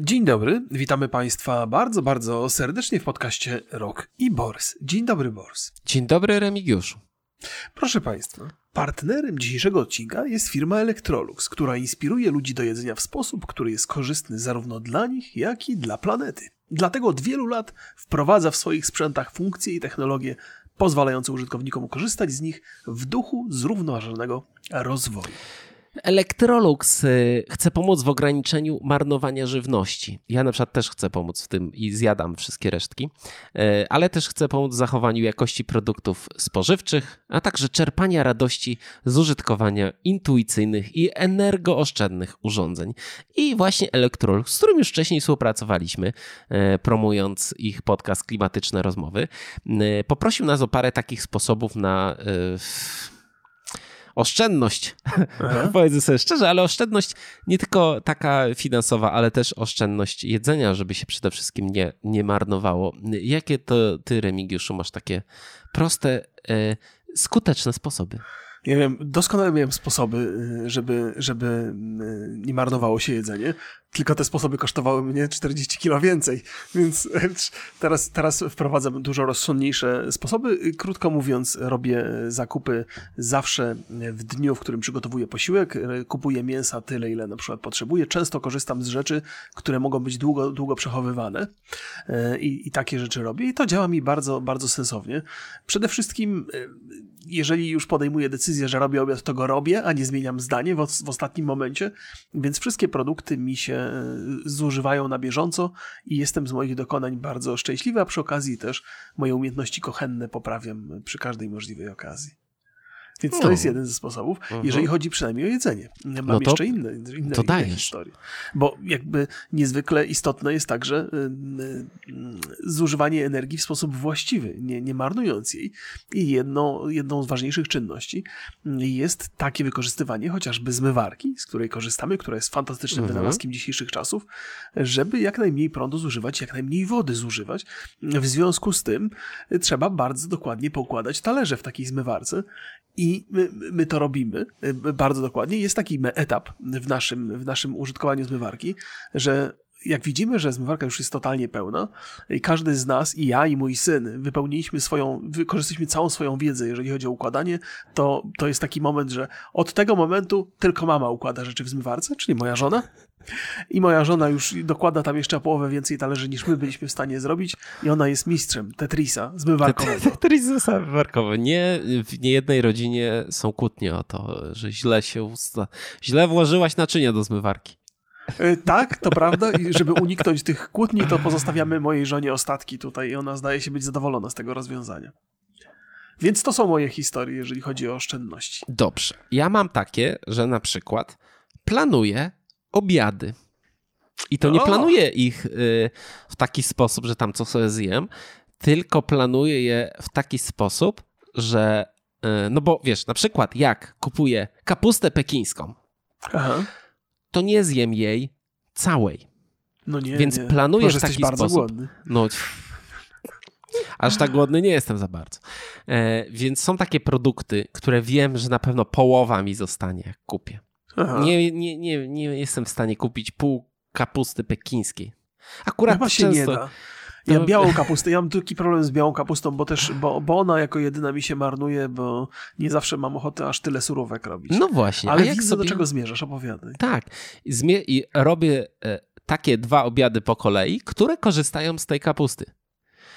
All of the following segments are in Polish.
Dzień dobry, witamy Państwa bardzo, bardzo serdecznie w podcaście Rock i Bors. Dzień dobry, Bors. Dzień dobry, Remigiuszu. Proszę Państwa, partnerem dzisiejszego odcinka jest firma Electrolux, która inspiruje ludzi do jedzenia w sposób, który jest korzystny zarówno dla nich, jak i dla planety. Dlatego od wielu lat wprowadza w swoich sprzętach funkcje i technologie pozwalające użytkownikom korzystać z nich w duchu zrównoważonego rozwoju. Electrolux y, chce pomóc w ograniczeniu marnowania żywności. Ja na przykład też chcę pomóc w tym i zjadam wszystkie resztki, y, ale też chcę pomóc w zachowaniu jakości produktów spożywczych, a także czerpania radości z użytkowania intuicyjnych i energooszczędnych urządzeń. I właśnie Electrolux, z którym już wcześniej współpracowaliśmy, y, promując ich podcast Klimatyczne Rozmowy, poprosił nas o parę takich sposobów na oszczędność, powiedzmy sobie szczerze, ale oszczędność nie tylko taka finansowa, ale też oszczędność jedzenia, żeby się przede wszystkim nie, nie marnowało. Jakie to ty, Remigiuszu, masz takie proste, e, skuteczne sposoby? Ja wiem, doskonale miałem sposoby, y, żeby, żeby y, nie marnowało się jedzenie, tylko te sposoby kosztowały mnie 40 kilo więcej, więc teraz, teraz wprowadzam dużo rozsądniejsze sposoby. Krótko mówiąc, robię zakupy zawsze w dniu, w którym przygotowuję posiłek, kupuję mięsa tyle, ile na przykład potrzebuję. Często korzystam z rzeczy, które mogą być długo, długo przechowywane y, i, i takie rzeczy robię i to działa mi bardzo, bardzo sensownie. Przede wszystkim jeżeli już podejmuję decyzję, że robię obiad, to go robię, a nie zmieniam zdanie w, w ostatnim momencie, więc wszystkie produkty mi się e, zużywają na bieżąco i jestem z moich dokonań bardzo szczęśliwy, a przy okazji też moje umiejętności kochenne poprawiam przy każdej możliwej okazji. Więc to jest jeden ze sposobów, mhm. jeżeli chodzi przynajmniej o jedzenie. Mam no to, jeszcze inne, inne, to inne historie. Bo jakby niezwykle istotne jest także y, y, zużywanie energii w sposób właściwy, nie, nie marnując jej. I jedną, jedną z ważniejszych czynności jest takie wykorzystywanie chociażby zmywarki, z której korzystamy, która jest fantastycznym mhm. wynalazkiem dzisiejszych czasów, żeby jak najmniej prądu zużywać, jak najmniej wody zużywać. W związku z tym trzeba bardzo dokładnie pokładać talerze w takiej zmywarce i my, my, to robimy y, bardzo dokładnie. Jest taki etap w naszym, w naszym użytkowaniu zmywarki, że jak widzimy, że zmywarka już jest totalnie pełna i każdy z nas, i ja, i mój syn, wypełniliśmy swoją, wykorzystaliśmy całą swoją wiedzę, jeżeli chodzi o układanie, to, to jest taki moment, że od tego momentu tylko mama układa rzeczy w zmywarce, czyli moja żona. I moja żona już dokłada tam jeszcze połowę więcej talerzy niż my byliśmy w stanie zrobić i ona jest mistrzem Tetrisa zmywarkowego. Tetris zmywarkowy. Nie, w niejednej rodzinie są kłótnie o to, że źle się usta... źle włożyłaś naczynia do zmywarki. E, tak, to prawda. I żeby uniknąć tych kłótni, to pozostawiamy mojej żonie ostatki tutaj i ona zdaje się być zadowolona z tego rozwiązania. Więc to są moje historie, jeżeli chodzi o oszczędności. Dobrze. Ja mam takie, że na przykład planuję obiady. I to nie o. planuję ich y, w taki sposób, że tam co sobie zjem, tylko planuję je w taki sposób, że y, no bo wiesz, na przykład jak kupuję kapustę pekińską, Aha. To nie zjem jej całej. No nie, Więc nie. planuję Może w taki bardzo sposób. Głodny. No, Aż tak głodny nie jestem za bardzo. E, więc są takie produkty, które wiem, że na pewno połowa mi zostanie, jak kupię. Nie, nie, nie, nie jestem w stanie kupić pół kapusty pekińskiej. Akurat Chyba się często... nie da. Ja białą kapustę, ja mam taki problem z białą kapustą, bo też, bo, bo ona jako jedyna mi się marnuje, bo nie zawsze mam ochotę aż tyle surówek robić. No właśnie. Ale jak widzę, sobie... do czego zmierzasz, opowiadaj. Tak. Zmie... I robię e, takie dwa obiady po kolei, które korzystają z tej kapusty.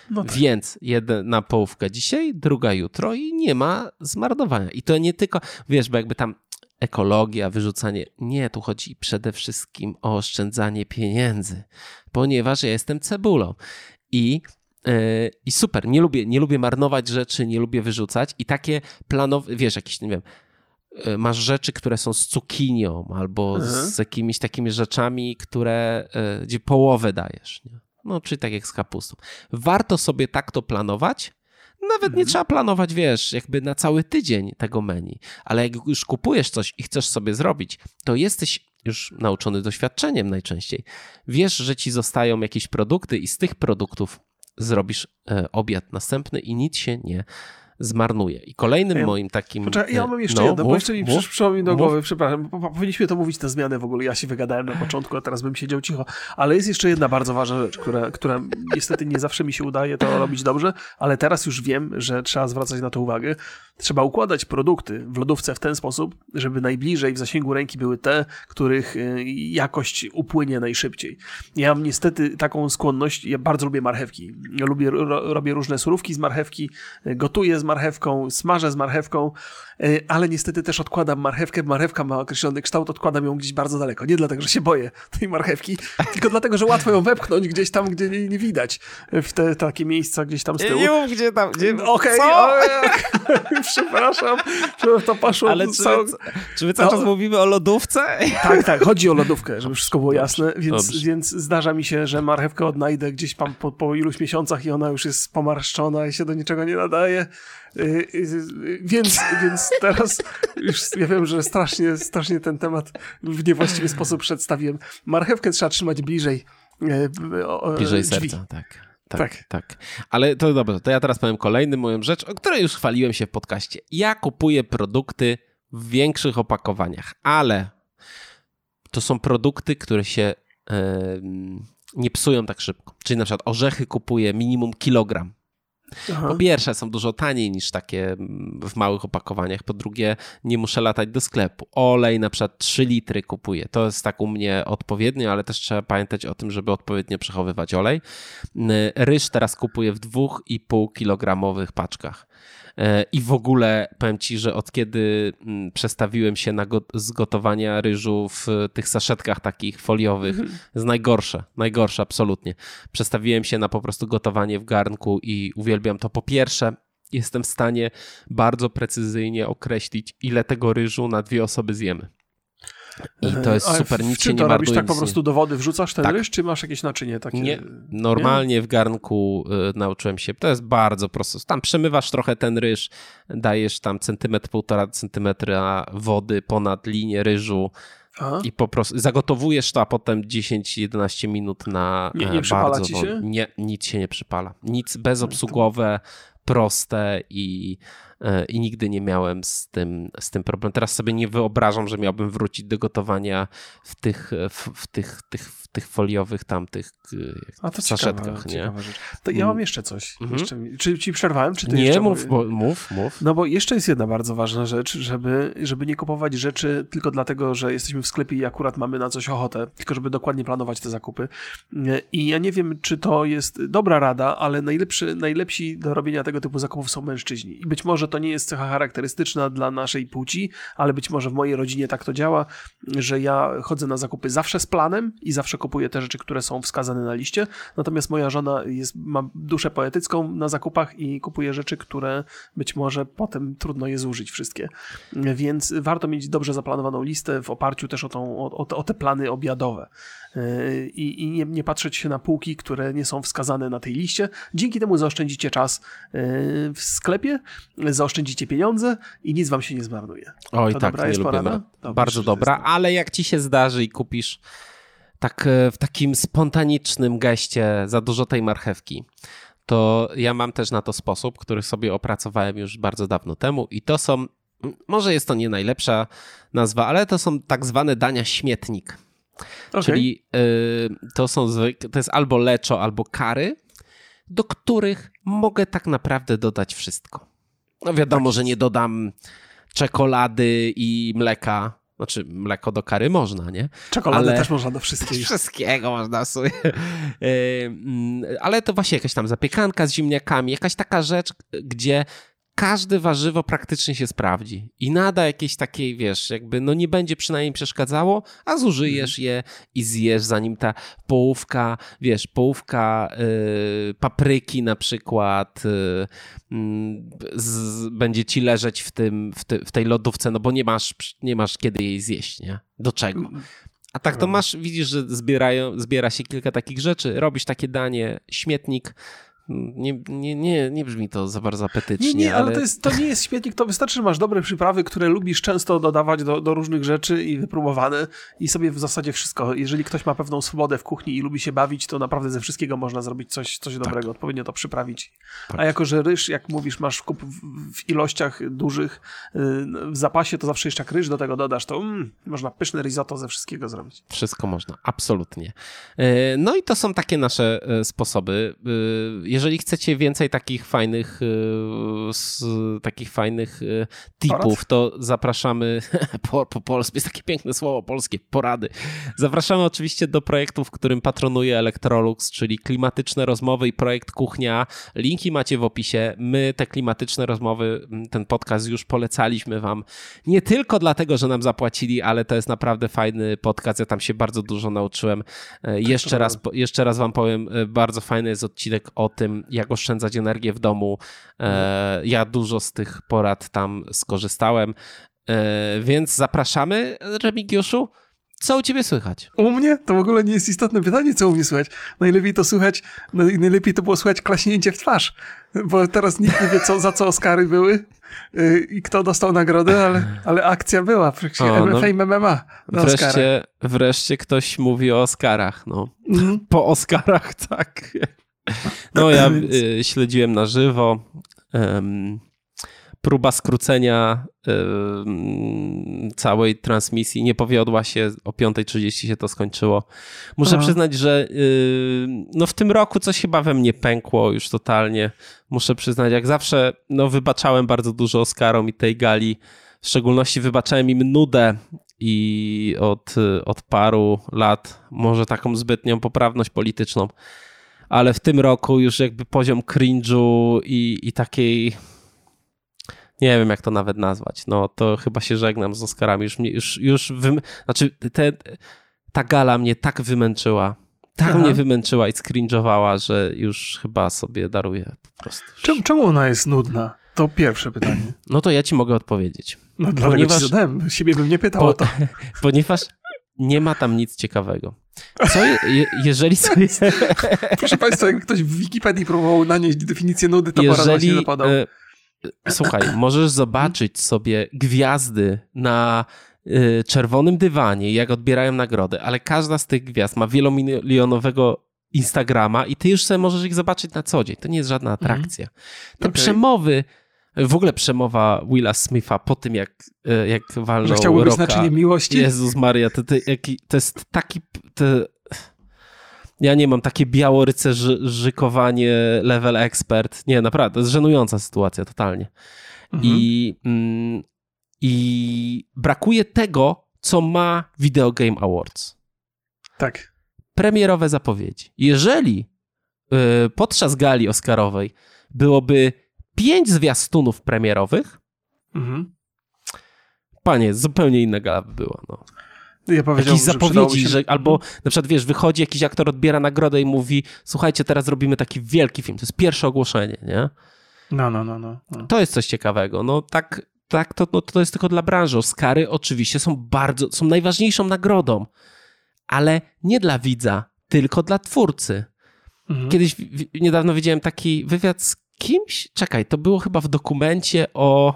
No tak. Więc jedna połówka dzisiaj, druga jutro i nie ma zmarnowania. I to nie tylko, wiesz, bo jakby tam ekologia, wyrzucanie. Nie, tu chodzi przede wszystkim o oszczędzanie pieniędzy, ponieważ ja jestem cebulą i yy, i super, nie lubię, nie lubię marnować rzeczy, nie lubię wyrzucać i takie planowe, wiesz, jakieś, nie wiem, e, masz rzeczy, które są z cukinią albo mhm. z jakimiś takimi rzeczami, które, yy, gdzie połowę dajesz, nie? No, czyli tak jak z kapustą. Warto sobie tak to planować, nawet nie mhm. trzeba planować, wiesz, jakby na cały tydzień tego menu, ale jak już kupujesz coś i chcesz sobie zrobić, to jesteś już nauczony doświadczeniem najczęściej. Wiesz, że ci zostają jakieś produkty i z tych produktów zrobisz e, obiad następny i nic się nie zmarnuje. I kolejnym ja, moim takim... Poczekaj, ja mam jeszcze no, jedno, mów, bo jeszcze mi mów, przyszło mi do mów. głowy, przepraszam, powinniśmy to mówić na zmianę w ogóle, ja się wygadałem na początku, a teraz bym siedział cicho, ale jest jeszcze jedna bardzo ważna rzecz, która, która niestety nie zawsze mi się udaje to robić dobrze, ale teraz już wiem, że trzeba zwracać na to uwagę. Trzeba układać produkty w lodówce w ten sposób, żeby najbliżej w zasięgu ręki były te, których y, jakość upłynie najszybciej. Ja mam niestety taką skłonność, ja bardzo lubię marchewki. Ja lubię, ro, robię różne surówki z marchewki, y, gotuję z marchewką, smażę z marchewką, y, ale niestety też odkładam marchewkę. Marchewka ma określony kształt, odkładam ją gdzieś bardzo daleko. Nie dlatego, że się boję tej marchewki, tylko dlatego, że łatwo ją wepchnąć gdzieś tam, gdzie nie, nie widać. W te takie miejsca gdzieś tam z tyłu. Nie mów, gdzie tam. Gdzie... Okej, okay, przepraszam, że to poszło. Ale czy, my, czy my cały no, czas mówimy o lodówce? Tak, tak, chodzi o lodówkę, żeby wszystko było jasne, więc, więc zdarza mi się, że marchewkę odnajdę gdzieś tam po, po iluś miesiącach i ona już jest pomarszczona i się do niczego nie nadaje. Y, y, y, więc, więc teraz już ja wiem, że strasznie, strasznie ten temat w niewłaściwy sposób przedstawiłem. Marchewkę trzeba trzymać bliżej bliżej drzwi. serca, tak. Tak, tak, tak. Ale to dobrze, to ja teraz powiem kolejny moją rzecz, o której już chwaliłem się w podcaście. Ja kupuję produkty w większych opakowaniach, ale to są produkty, które się yy, nie psują tak szybko. Czyli na przykład orzechy kupuję minimum kilogram. Aha. Po pierwsze, są dużo taniej niż takie mm, w małych opakowaniach. Po drugie, nie muszę latać do sklepu. Olej na przykład 3 litry kupuję. To jest tak u mnie odpowiednio, ale też trzeba pamiętać o tym, żeby odpowiednio przechowywać olej. Ryż teraz kupuję w 2,5 kilogramowych paczkach. E, I w ogóle powiem ci, że od kiedy mm, przestawiłem się na go z gotowania ryżu w tych saszetkach takich foliowych, mhm. jest najgorsze, najgorsze absolutnie. Przestawiłem się na po prostu gotowanie w garnku i uwielbiam to. Po pierwsze, jestem w stanie bardzo precyzyjnie określić, ile tego ryżu na dwie osoby zjemy. I to jest super, nic się nie marnuje. robisz tak po prostu do wody wrzucasz ten tak. ryż, czy masz jakieś naczynie takie? Nie, normalnie nie? w garnku y, nauczyłem się, to jest bardzo proste. Tam przemywasz trochę ten ryż, dajesz tam centymetr, półtora centymetra wody ponad linię ryżu, Aha. i po prostu zagotowujesz to, a potem 10-11 minut na nie, nie e, bardzo ci się? Nie, nic się nie przypala. Nic bezobsługowe, proste i i nigdy nie miałem z tym, z tym problem. Teraz sobie nie wyobrażam, że miałbym wrócić do gotowania w tych, w, w tych, tych, w tych foliowych tamtych e, A to saszetkach. Ciekawa, nie? rzecz. To ja mam mm. jeszcze coś. Mhm. Jeszcze, czy ci przerwałem? Czy ty nie, mów, bo, mów, mów. No bo jeszcze jest jedna bardzo ważna rzecz, żeby, żeby nie kupować rzeczy tylko dlatego, że jesteśmy w sklepie i akurat mamy na coś ochotę, tylko żeby dokładnie planować te zakupy. I ja nie wiem, czy to jest dobra rada, ale najlepszy, najlepsi do robienia tego typu zakupów są mężczyźni. I być może może to nie jest cecha charakterystyczna dla naszej płci, ale być może w mojej rodzinie tak to działa, że ja chodzę na zakupy zawsze z planem i zawsze kupuję te rzeczy, które są wskazane na liście. Natomiast moja żona jest, ma duszę poetycką na zakupach i kupuje rzeczy, które być może potem trudno je zużyć wszystkie. Więc warto mieć dobrze zaplanowaną listę w oparciu też o, tą, o, o te plany obiadowe i, i nie, nie, patrzeć się na półki, które nie są wskazane na tej liście. Dzięki temu zaoszczędzicie czas e, w sklepie, zaoszczędzicie pieniądze i nic wam się nie zmarnuje. Oj, to tak, dobra jest porada? Bardzo dobra, ale jak ci się zdarzy i kupisz tak e, w takim spontanicznym geście za dużo tej marchewki, to ja mam też na to sposób, który sobie opracowałem już bardzo dawno temu i to są, może jest to nie najlepsza nazwa, ale to są tak zwane dania śmietnik. Okay. Czyli y, to są to jest albo leczo, albo kary, do których mogę tak naprawdę dodać wszystko. No wiadomo, tak że nie dodam czekolady i mleka. Znaczy, mleko do kary można, nie? Czekoladę ale... też można do wszystkiego. Wszystkiego można sobie. Y, mm, ale to właśnie jakaś tam zapiekanka z ziemniakami, jakaś taka rzecz, gdzie każde warzywo praktycznie się sprawdzi i nada jakiejś takiej, wiesz, jakby no nie będzie przynajmniej przeszkadzało, a zużyjesz je i zjesz, zanim ta połówka, wiesz, połówka y, papryki na przykład y, z, będzie ci leżeć w, tym, w, ty, w tej lodówce, no bo nie masz, nie masz kiedy jej zjeść, nie? Do czego? Mm. A tak to masz, widzisz, że zbierają, zbiera się kilka takich rzeczy, robisz takie danie, śmietnik, Nie, nie, nie, nie brzmi to za bardzo apetycznie. Nie, nie, ale, ale to, jest, to nie jest śmietnik, to wystarczy, że masz dobre przyprawy, które lubisz często dodawać do, do różnych rzeczy i wypróbowane i sobie w zasadzie wszystko. Jeżeli ktoś ma pewną swobodę w kuchni i lubi się bawić, to naprawdę ze wszystkiego można zrobić coś, coś dobrego, tak. odpowiednio to przyprawić. Tak. A jako, że ryż, jak mówisz, masz kup w, ilościach dużych yy, w zapasie, to zawsze jeszcze jak ryż do tego dodasz, to mm, można pyszne risotto ze wszystkiego zrobić. Wszystko można, absolutnie. Yy, no i to są takie nasze yy, sposoby. Jeżeli chcecie więcej takich fajnych, yy, takich fajnych yy, tipów, to zapraszamy po, po polsku, jest takie piękne słowo polskie, porady. Zapraszamy oczywiście do projektu, w którym patronuje Electrolux, czyli klimatyczne rozmowy i projekt kuchnia. Linki macie w opisie. My te klimatyczne rozmowy, ten podcast już polecaliśmy wam nie tylko dlatego, że nam zapłacili, ale to jest naprawdę fajny podcast. Ja tam się bardzo dużo nauczyłem. E, jeszcze raz, jeszcze raz wam powiem, e, bardzo fajny jest odcinek o tym, jak oszczędzać energię w domu. E, ja dużo z tych porad tam skorzystałem, więc zapraszamy, Remigiuszu. Co u ciebie słychać? U mnie? To w ogóle nie jest istotne pytanie, co u mnie słychać. Najlepiej to słychać, najlepiej to było słychać klaśnięcie w twarz, bo teraz nikt nie wie, co, za co Oscary były yy, i kto dostał nagrodę, ale, ale akcja była. O, no, Fame MMA wreszcie, wreszcie ktoś mówi o Oscarach, no. Mm. Po Oscarach, tak. No ja y, śledziłem na żywo. Um, próba skrócenia całej transmisji nie powiodła się, o 5.30 się to skończyło. Muszę Aha. przyznać, że yy, no w tym roku coś chyba we mnie pękło już totalnie. Muszę przyznać, jak zawsze no wybaczałem bardzo dużo Oscarom i tej gali, w szczególności wybaczałem im nudę i od, od paru lat może taką zbytnią poprawność polityczną, ale w tym roku już jakby poziom cringe'u i, i takiej nie wiem jak to nawet nazwać. No to chyba się żegnam z Oscarami. Już, mnie, już, już wym... znaczy te, ta gala mnie tak wymęczyła. Tak Aha. mnie wymęczyła i skringe'owała, że już chyba sobie daruję po prostu. Czemu, czemu ona jest nudna? To pierwsze pytanie. No to ja ci mogę odpowiedzieć. No dlatego ponieważ, ci zadałem. Siebie bym nie pytał po, o to. Ponieważ nie ma tam nic ciekawego. Co je, jeżeli sobie... Proszę Państwa, jak ktoś w Wikipedii próbował nanieść definicję nudy, to jeżeli, się napadał. E, Słuchaj, możesz zobaczyć sobie gwiazdy na y, czerwonym dywanie, jak odbierają nagrody, ale każda z tych gwiazd ma wielomilionowego Instagrama i ty już sobie możesz ich zobaczyć na co dzień. To nie jest żadna mhm. atrakcja. Te okay. przemowy, w ogóle przemowa Willa Smitha po tym, jak, y, jak walnął Że chciałby być znaczenie miłości? Jezus Maria, to, to, to jest taki... To, ja nie mam takie białorycerzykowanie level expert. Nie, naprawdę, to jest żenująca sytuacja totalnie. Mhm. I, mm, I brakuje tego, co ma Video Game Awards. Tak. Premierowe zapowiedzi. Jeżeli y, podczas gali Oscarowej byłoby pięć zwiastunów premierowych, mhm. panie, zupełnie inna gala by była. No. Ja Jakieś zapowiedzi, że, że albo na przykład wiesz, wychodzi jakiś aktor, odbiera nagrodę i mówi słuchajcie, teraz robimy taki wielki film, to jest pierwsze ogłoszenie, nie? No, no, no. no, no. To jest coś ciekawego. No tak, tak to, no, to jest tylko dla branży. Oscary oczywiście są bardzo, są najważniejszą nagrodą, ale nie dla widza, tylko dla twórcy. Mhm. Kiedyś niedawno widziałem taki wywiad z kimś, czekaj, to było chyba w dokumencie o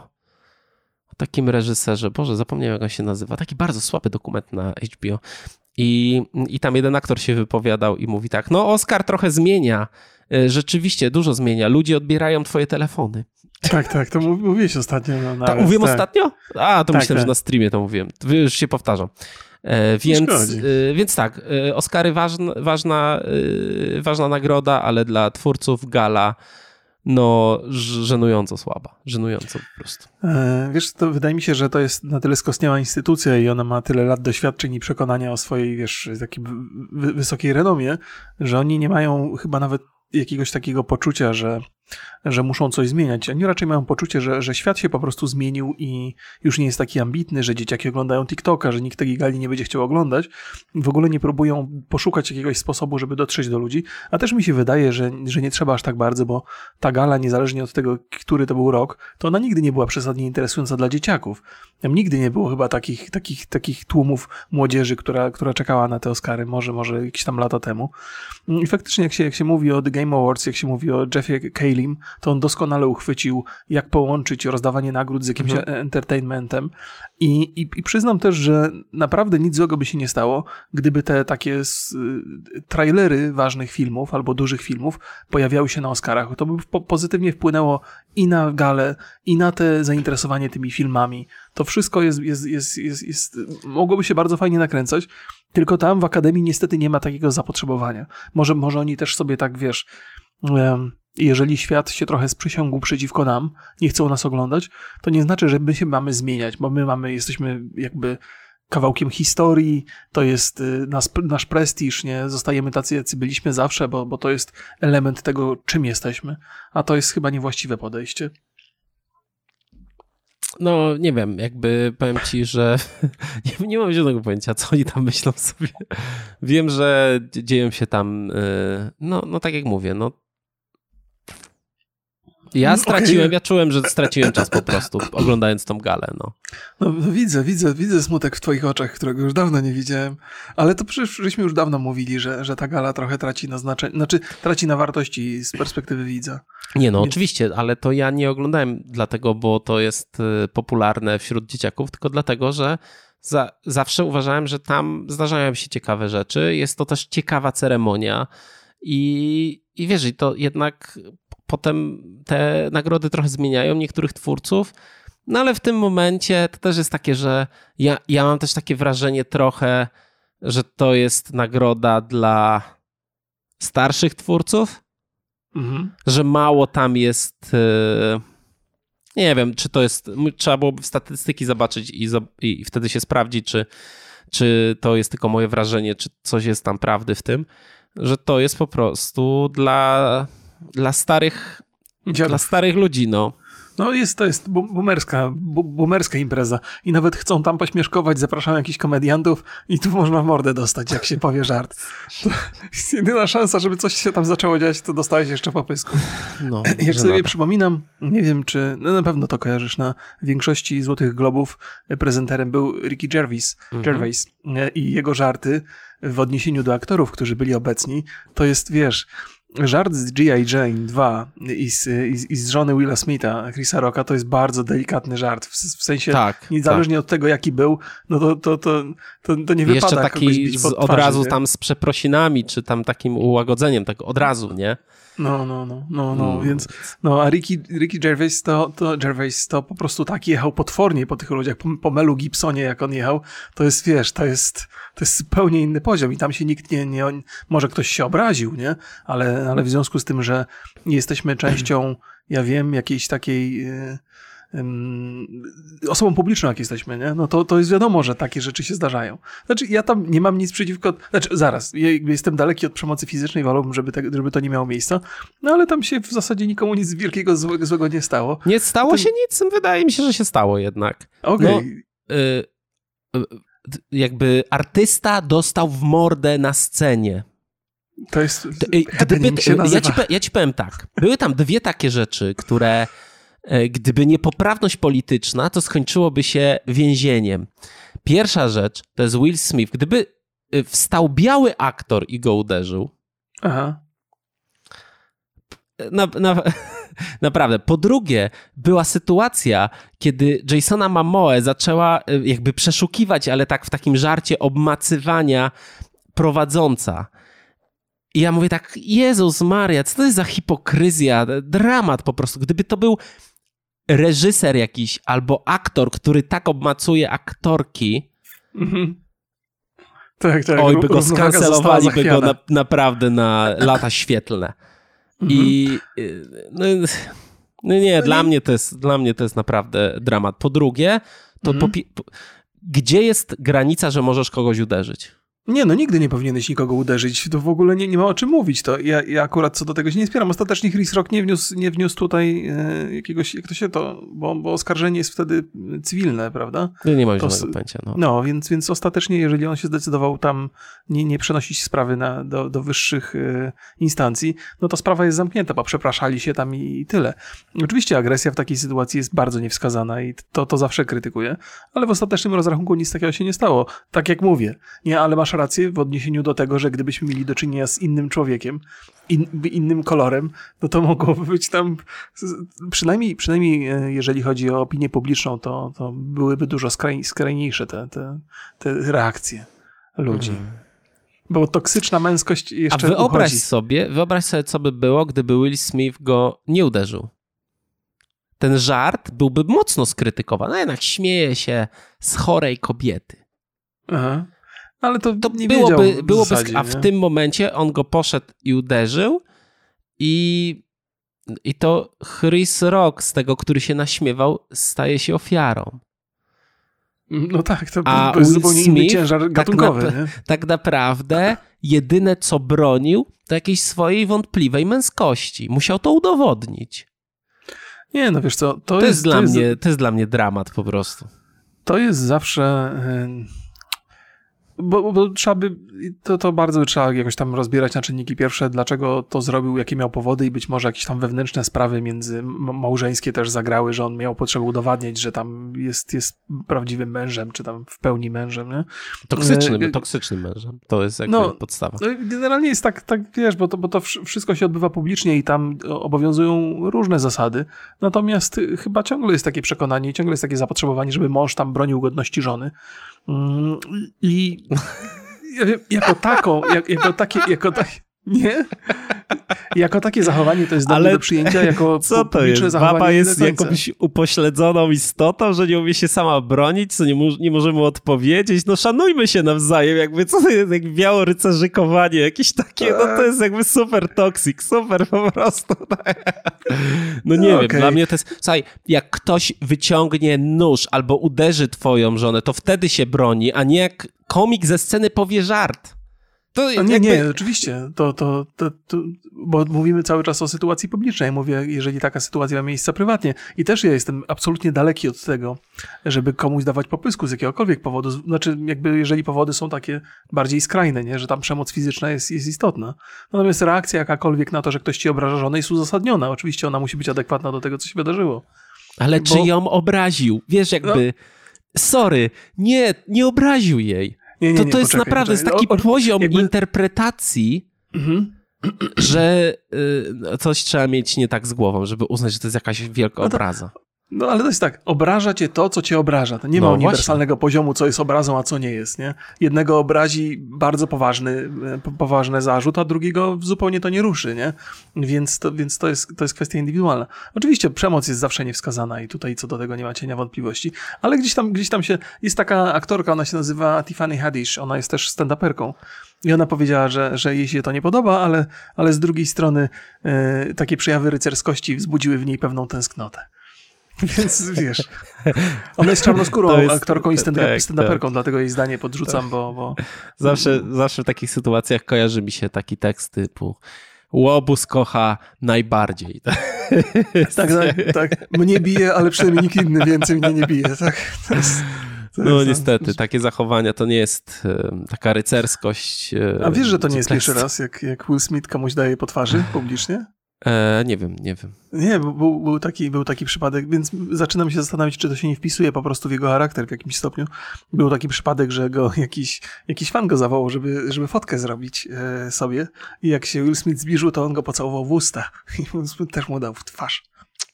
takim reżyserze, Boże, zapomniałem jak on się nazywa, taki bardzo słaby dokument na HBO. I, I tam jeden aktor się wypowiadał i mówi tak, no Oscar trochę zmienia, e, rzeczywiście dużo zmienia, ludzie odbierają twoje telefony. Tak, tak, to mówiłeś ostatnio. No, nawet, tak, mówiłem tak. ostatnio? A, to tak, myślałem, tak. że na streamie to mówiłem. Już się powtarzam. E, więc, e, więc tak, e, Oscary ważna, ważna, ważna nagroda, ale dla twórców gala no żenująco słaba, żenująco po prostu. E, wiesz, to wydaje mi się, że to jest na tyle skostniała instytucja i ona ma tyle lat doświadczeń i przekonania o swojej, wiesz, takiej wysokiej renomie, że oni nie mają chyba nawet jakiegoś takiego poczucia, że że muszą coś zmieniać. Oni raczej mają poczucie, że, że świat się po prostu zmienił i już nie jest taki ambitny, że dzieciaki oglądają TikToka, że nikt tej gali nie będzie chciał oglądać. W ogóle nie próbują poszukać jakiegoś sposobu, żeby dotrzeć do ludzi. A też mi się wydaje, że, że nie trzeba aż tak bardzo, bo ta gala, niezależnie od tego, który to był rok, to ona nigdy nie była przesadnie interesująca dla dzieciaków. Tam nigdy nie było chyba takich, takich, takich tłumów młodzieży, która, która czekała na te Oscary, może, może jakieś tam lata temu. I faktycznie, jak się, jak się mówi o The Game Awards, jak się mówi o Jeffie To on doskonale uchwycił, jak połączyć rozdawanie nagród z jakimś mhm. entertainmentem. I, i, I przyznam też, że naprawdę nic złego by się nie stało, gdyby te takie y, trailery ważnych filmów albo dużych filmów pojawiały się na Oscarach. To by po pozytywnie wpłynęło i na galę, i na te zainteresowanie tymi filmami. To wszystko jest, jest, jest, jest, jest mogłoby się bardzo fajnie nakręcać. Tylko tam w Akademii niestety nie ma takiego zapotrzebowania. Może, może oni też sobie tak, wiesz, jeżeli świat się trochę sprzysiągł przeciwko nam, nie chcą nas oglądać, to nie znaczy, że my się mamy zmieniać, bo my mamy, jesteśmy jakby kawałkiem historii, to jest y, nasz, nasz prestiż, nie? Zostajemy tacy, jacy byliśmy zawsze, bo, bo to jest element tego, czym jesteśmy, a to jest chyba niewłaściwe podejście. No, nie wiem, jakby powiem ci, że nie, nie mam żadnego pojęcia, co oni tam myślą sobie. Wiem, że dzieją się tam, y, no, no tak jak mówię, no ja mm, straciłem, okay. ja czułem, że straciłem czas po prostu, oglądając tą galę, no. no. No widzę, widzę, widzę smutek w twoich oczach, którego już dawno nie widziałem, ale to przecież żeśmy już dawno mówili, że, że ta gala trochę traci na znaczeniu, znaczy traci na wartości z perspektywy widza. Nie, no oczywiście, ale to ja nie oglądałem dlatego, bo to jest y, popularne wśród dzieciaków, tylko dlatego, że za, zawsze uważałem, że tam zdarzają się ciekawe rzeczy, jest to też ciekawa ceremonia i, i wiesz, i to jednak potem te nagrody trochę zmieniają niektórych twórców. No ale w tym momencie to też jest takie, że ja, ja mam też takie wrażenie trochę, że to jest nagroda dla starszych twórców, mhm. że mało tam jest. E, nie wiem, czy to jest. Trzeba byłoby statystyki zobaczyć i, i wtedy się sprawdzić, czy, czy to jest tylko moje wrażenie, czy coś jest tam prawdy w tym, że to jest po prostu dla dla starych, Dziadów. dla starych ludzi, no. No jest, to jest boomerska, boomerska impreza i nawet chcą tam pośmieszkować, zapraszają jakichś komediantów i tu można mordę dostać, jak się powie żart. To jest jedyna szansa, żeby coś się tam zaczęło dziać, to dostałeś jeszcze po pysku. No, jak sobie przypominam, nie wiem czy, no na pewno to kojarzysz, na większości Złotych Globów prezenterem był Ricky Gervais, mhm. Gervais i jego żarty w odniesieniu do aktorów, którzy byli obecni, to jest, wiesz, żart z G.I. Jane 2 i z, i, i z żony Willa Smitha, Chrisa Rocka, to jest bardzo delikatny żart. W, w sensie, tak, niezależnie tak. od tego, jaki był, no to, to, to, to, to nie wypada Jeszcze taki z, od razu nie? tam z przeprosinami, czy tam takim ułagodzeniem, tak od razu, nie? No, no, no, no, no, mm. więc, no, a Ricky, Ricky Gervais to, to, Gervais to po prostu tak jechał potwornie po tych ludziach, po, po Melu Gibsonie, jak on jechał, to jest, wiesz, to jest, to jest zupełnie inny poziom i tam się nikt nie, nie może ktoś się obraził, nie? Ale, ale w związku z tym, że jesteśmy częścią, ja wiem, jakiejś takiej, yy, osobą publiczną, jak jesteśmy, nie? no to, to jest wiadomo, że takie rzeczy się zdarzają. Znaczy, ja tam nie mam nic przeciwko, znaczy, zaraz, ja jestem daleki od przemocy fizycznej, wolałbym, żeby, te, żeby to nie miało miejsca, no ale tam się w zasadzie nikomu nic wielkiego złego, złego nie stało. Nie stało się nic? Wydaje mi się, że się stało jednak. Okej. Okay. No, y, y, jakby artysta dostał w mordę na scenie. To jest. Gdyby, ja, ci, ja ci powiem tak. Były tam dwie takie rzeczy, które E, gdyby nie poprawność polityczna, to skończyłoby się więzieniem. Pierwsza rzecz to jest Will Smith. Gdyby e, wstał biały aktor i go uderzył. Aha. Na, na, naprawdę. Po drugie, była sytuacja, kiedy Jasona Mamoe zaczęła e, jakby przeszukiwać, ale tak w takim żarcie obmacywania prowadząca. I ja mówię tak, Jezus Maria, co to jest za hipokryzja, dramat po prostu. Gdyby to był reżyser jakiś albo aktor, który tak obmacuje aktorki, mhm. tak, tak. oj, by go skancelowali, by go na, naprawdę na lata świetlne. Mhm. I y, no, no nie, no dla, nie. Mnie to jest, dla mnie to jest naprawdę dramat. Po drugie, to mhm. po, po, gdzie jest granica, że możesz kogoś uderzyć? Nie, no nigdy nie powinieneś nikogo uderzyć. To w ogóle nie, nie ma o czym mówić. To ja, ja akurat co do tego się nie wspieram. Ostatecznie Chris Rock nie wniósł, nie wniósł tutaj e, jakiegoś, jak to się to, bo, bo oskarżenie jest wtedy cywilne, prawda? Nie, nie mam żadnego pojęcia. No. no, więc, więc ostatecznie, jeżeli on się zdecydował tam nie, nie przenosić sprawy na, do, do wyższych e, instancji, no to sprawa jest zamknięta, bo przepraszali się tam i, i tyle. Oczywiście agresja w takiej sytuacji jest bardzo niewskazana i to, to zawsze krytykuję, ale w ostatecznym rozrachunku nic takiego się nie stało. Tak jak mówię, nie, ale masz rację w odniesieniu do tego, że gdybyśmy mieli do czynienia z innym człowiekiem, in, innym kolorem, no to mogłoby być tam, przynajmniej, przynajmniej e, jeżeli chodzi o opinię publiczną, to, to byłyby dużo skraj, skrajniejsze te, te, te reakcje ludzi. Mhm. Bo toksyczna męskość jeszcze A wyobraź uchodzi. sobie, wyobraź sobie, co by było, gdyby Will Smith go nie uderzył. Ten żart byłby mocno skrytykowany, a jednak śmieje się z chorej kobiety. Aha. Ale to, to nie byłoby, byłoby zasadzie, a w tym momencie on go poszedł i uderzył i, i to Chris Rock z tego, który się naśmiewał, staje się ofiarą. No tak, to, a to jest zupełnie Smith, inny ciężar gatunkowy. Tak, na, tak naprawdę jedyne co bronił, to jakiejś swojej wątpliwej męskości. Musiał to udowodnić. Nie, no wiesz co, to, to jest, jest, dla to jest... mnie, to jest dla mnie dramat po prostu. To jest zawsze bo, bo, trzeba by, to, to bardzo trzeba jakoś tam rozbierać na czynniki pierwsze, dlaczego to zrobił, jakie miał powody i być może jakieś tam wewnętrzne sprawy między małżeńskie też zagrały, że on miał potrzebę udowadniać, że tam jest, jest prawdziwym mężem, czy tam w pełni mężem, nie? Toksycznym, e, toksycznym mężem. To jest jakby no, podstawa. No, generalnie jest tak, tak wiesz, bo to, bo to wszystko się odbywa publicznie i tam obowiązują różne zasady, natomiast chyba ciągle jest takie przekonanie, ciągle jest takie zapotrzebowanie, żeby mąż tam bronił godności żony. Mm, I jako jak, jako takie, jako takie, nie? Jako takie zachowanie to jest dobre Ale do przyjęcia, jako co to jest? zachowanie Baba jest jakąś upośledzoną istotą, że nie umie się sama bronić, co nie, nie możemy odpowiedzieć. No szanujmy się nawzajem, jakby co to jest, jak białorycerzykowanie, jakieś takie, no to jest jakby super toxic, super po prostu. No nie wiem, dla mnie to jest, słuchaj, jak ktoś wyciągnie nóż albo uderzy twoją żonę, to wtedy się broni, a nie jak komik ze sceny powie żart. To no nie, jakby... nie, oczywiście. To, to, to, to, bo mówimy cały czas o sytuacji publicznej. Mówię, jeżeli taka sytuacja ma miejsce prywatnie. I też ja jestem absolutnie daleki od tego, żeby komuś dawać popysku z jakiegokolwiek powodu. Znaczy, jakby jeżeli powody są takie bardziej skrajne, nie? że tam przemoc fizyczna jest, jest istotna. Natomiast reakcja jakakolwiek na to, że ktoś ci obraża żonę jest uzasadniona. Oczywiście ona musi być adekwatna do tego, co się wydarzyło. Ale bo... czy ją obraził? Wiesz, jakby... No. Sorry, nie, nie obraził jej. Nie, nie, to to jest poczekaj, naprawdę poczekaj. taki o, o, poziom jakby... interpretacji, mhm. że y, coś trzeba mieć nie tak z głową, żeby uznać, że to jest jakaś wielka no to, obraza. No ale to jest tak, obraża cię to, co cię obraża. To nie no, ma uniwersalnego właśnie. poziomu, co jest obrazą, a co nie jest, nie? Jednego obrazi bardzo poważny, e, poważny zarzut, a drugiego zupełnie to nie ruszy, nie? Więc to, więc to, jest, to jest kwestia indywidualna. Oczywiście przemoc jest zawsze niewskazana i tutaj co do tego nie ma cienia wątpliwości, ale gdzieś tam, gdzieś tam się, jest taka aktorka, ona się nazywa Tiffany Haddish, ona jest też stand-uperką. I ona powiedziała, że, że jej się to nie podoba, ale, ale z drugiej strony e, takie przejawy rycerskości wzbudziły w niej pewną tęsknotę. Więc wiesz, ona jest czarnoskórą jest, aktorką i stand-uperką, tak, tak. dlatego jej zdanie podrzucam, bo... bo... Zawsze, zawsze w takich sytuacjach kojarzy mi się taki tekst typu Łobuz kocha najbardziej. tak, tak, tak. Mnie bije, ale przynajmniej nikt inny więcej mnie nie bije. Tak? To jest, to no jest, niestety, takie zachowania to nie jest taka rycerskość. A wiesz, że to nie jest pierwszy raz, jak, jak Will Smith komuś daje po twarzy publicznie? E, nie wiem, nie wiem. Nie, był, był, taki, był taki przypadek, więc zaczynam się zastanawiać, czy to się nie wpisuje po prostu w jego charakter w jakimś stopniu. Był taki przypadek, że go jakiś, jakiś fan go zawołał, żeby, żeby fotkę zrobić e, sobie i jak się Will Smith zbliżył, to on go pocałował w usta i też mu dał w twarz.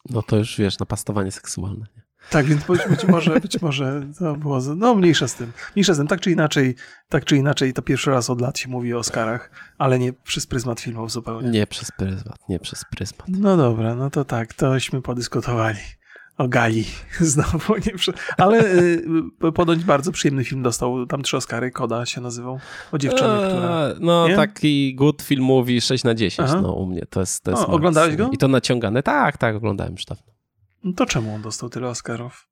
No to już wiesz, napastowanie seksualne. Nie? Tak, więc być, może, być może to było, no mniejsza z tym. Mniejsza z tym, tak czy inaczej, tak czy inaczej, to pierwszy raz od lat się mówi o Oscarach, ale nie przez pryzmat filmów zupełnie. Nie przez pryzmat, nie przez pryzmat. No dobra, no to tak, tośmy podyskutowali o Gali znowu, nie, ale y, ponoć bardzo przyjemny film dostał, tam trzy Oscary, Koda się nazywał, o dziewczynie, eee, która... No nie? taki good film mówi 6 na 10, Aha. no u mnie to jest, to jest o, Oglądałeś go? I to naciągane, tak, tak, oglądałem już dawno. No to czemu on dostał tyle Oscarów?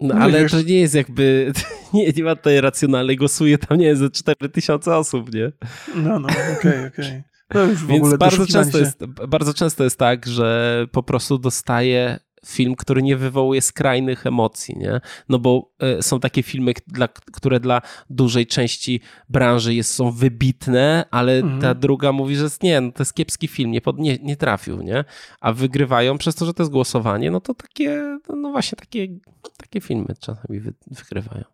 No, no ale wiesz. to nie jest jakby, nie, nie ma tutaj racjonalnej, głosuje tam, nie jest ze 4000 osób, nie? No, no, okej, okay, okej. Okay. No Więc bardzo często, jest, bardzo często jest tak, że po prostu dostaje film, który nie wywołuje skrajnych emocji, nie? No bo y, są takie filmy, dla, które dla dużej części branży jest, są wybitne, ale mhm. ta druga mówi, że nie, no to jest kiepski film, nie, pod, nie, nie trafił, nie? A wygrywają przez to, że to jest głosowanie, no to takie, no właśnie takie, takie filmy czasami wy, wygrywają.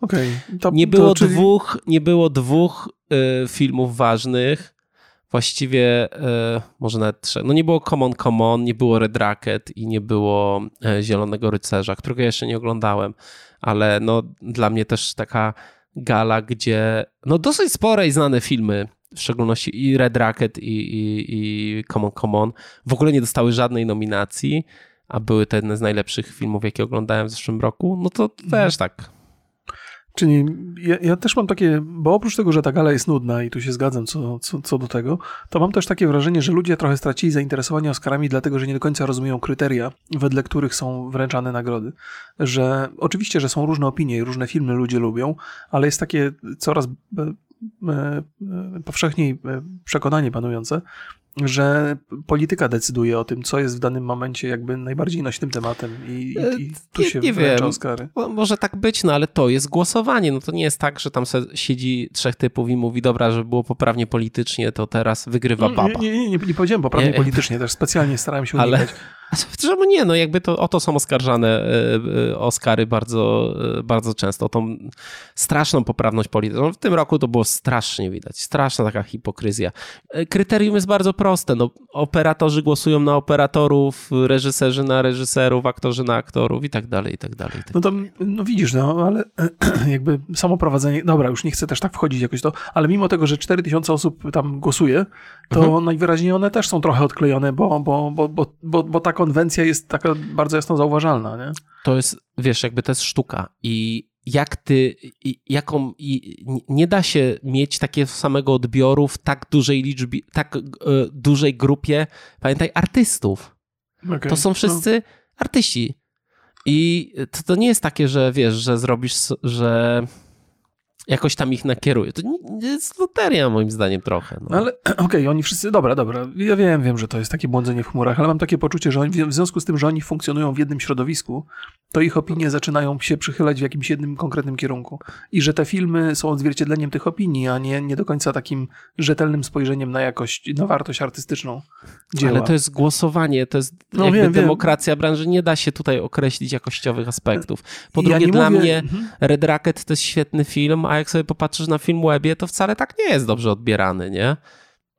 Okej. Okay, nie, było czyli... dwóch, nie było dwóch y, filmów ważnych, właściwie e, może nawet trzech. No nie było Common Common, nie było Red Racket i nie było e, Zielonego Rycerza, którego jeszcze nie oglądałem, ale no dla mnie też taka gala, gdzie no dosyć spore i znane filmy, w szczególności i Red Racket i, i, i Common Common w ogóle nie dostały żadnej nominacji, a były to jedne z najlepszych filmów, jakie oglądałem w zeszłym roku, no to mhm. też tak Czyli ja, ja, też mam takie, bo oprócz tego, że ta gala jest nudna i tu się zgadzam co, co, co, do tego, to mam też takie wrażenie, że ludzie trochę stracili zainteresowanie Oscarami, dlatego że nie do końca rozumieją kryteria, wedle których są wręczane nagrody. Że oczywiście, że są różne opinie i różne filmy ludzie lubią, ale jest takie coraz powszechniej e, przekonanie panujące, że polityka decyduje o tym, co jest w danym momencie jakby najbardziej nośnym tematem i, i, e, i tu nie, się nie wiem. Oscary. Może tak być, no ale to jest głosowanie. No to nie jest tak, że tam siedzi trzech typów i mówi, dobra, żeby było poprawnie politycznie, to teraz wygrywa baba. Nie, nie, nie, nie powiedziałem poprawnie nie. politycznie, też specjalnie starałem się unikać. Czemu nie? No jakby to o to są oskarżane e, e, Oscary bardzo, e, bardzo często. O tą straszną poprawność polityczną. W tym roku to było strasznie widać. Straszna taka hipokryzja. Kryterium jest bardzo proste. No, operatorzy głosują na operatorów, reżyserzy na reżyserów, aktorzy na aktorów i tak dalej, i tak dalej. No to no widzisz, no ale jakby samo prowadzenie, dobra, już nie chcę też tak wchodzić jakoś to, ale mimo tego, że 4000 osób tam głosuje, to mhm. najwyraźniej one też są trochę odklejone, bo, bo, bo, bo, bo, bo tak konwencja jest taka bardzo jasno zauważalna, nie? To jest, wiesz, jakby to jest sztuka i jak ty, jaką, i nie da się mieć takiego samego odbioru w tak dużej liczbie, tak e, dużej grupie, pamiętaj, artystów. Okay. To są wszyscy no. artyści. I to, to nie jest takie, że wiesz, że zrobisz, że jakoś tam ich nakieruje. To jest loteria moim zdaniem trochę. No. no ale okej, okay, oni wszyscy, dobra, dobra, ja wiem, wiem, że to jest takie błądzenie w chmurach, ale mam takie poczucie, że oni, w związku z tym, że oni funkcjonują w jednym środowisku, to ich opinie zaczynają się przychylać w jakimś jednym konkretnym kierunku. I że te filmy są odzwierciedleniem tych opinii, a nie, nie do końca takim rzetelnym spojrzeniem na jakość, na wartość artystyczną dzieła. Ale to jest głosowanie, to jest no, jakby wiem, demokracja wiem. branży, nie da się tutaj określić jakościowych aspektów. Po ja drugie, dla mówię... mnie mhm. Red Racket to jest świetny film, a jak sobie popatrzysz na film Webie, to wcale tak nie jest dobrze odbierany, nie?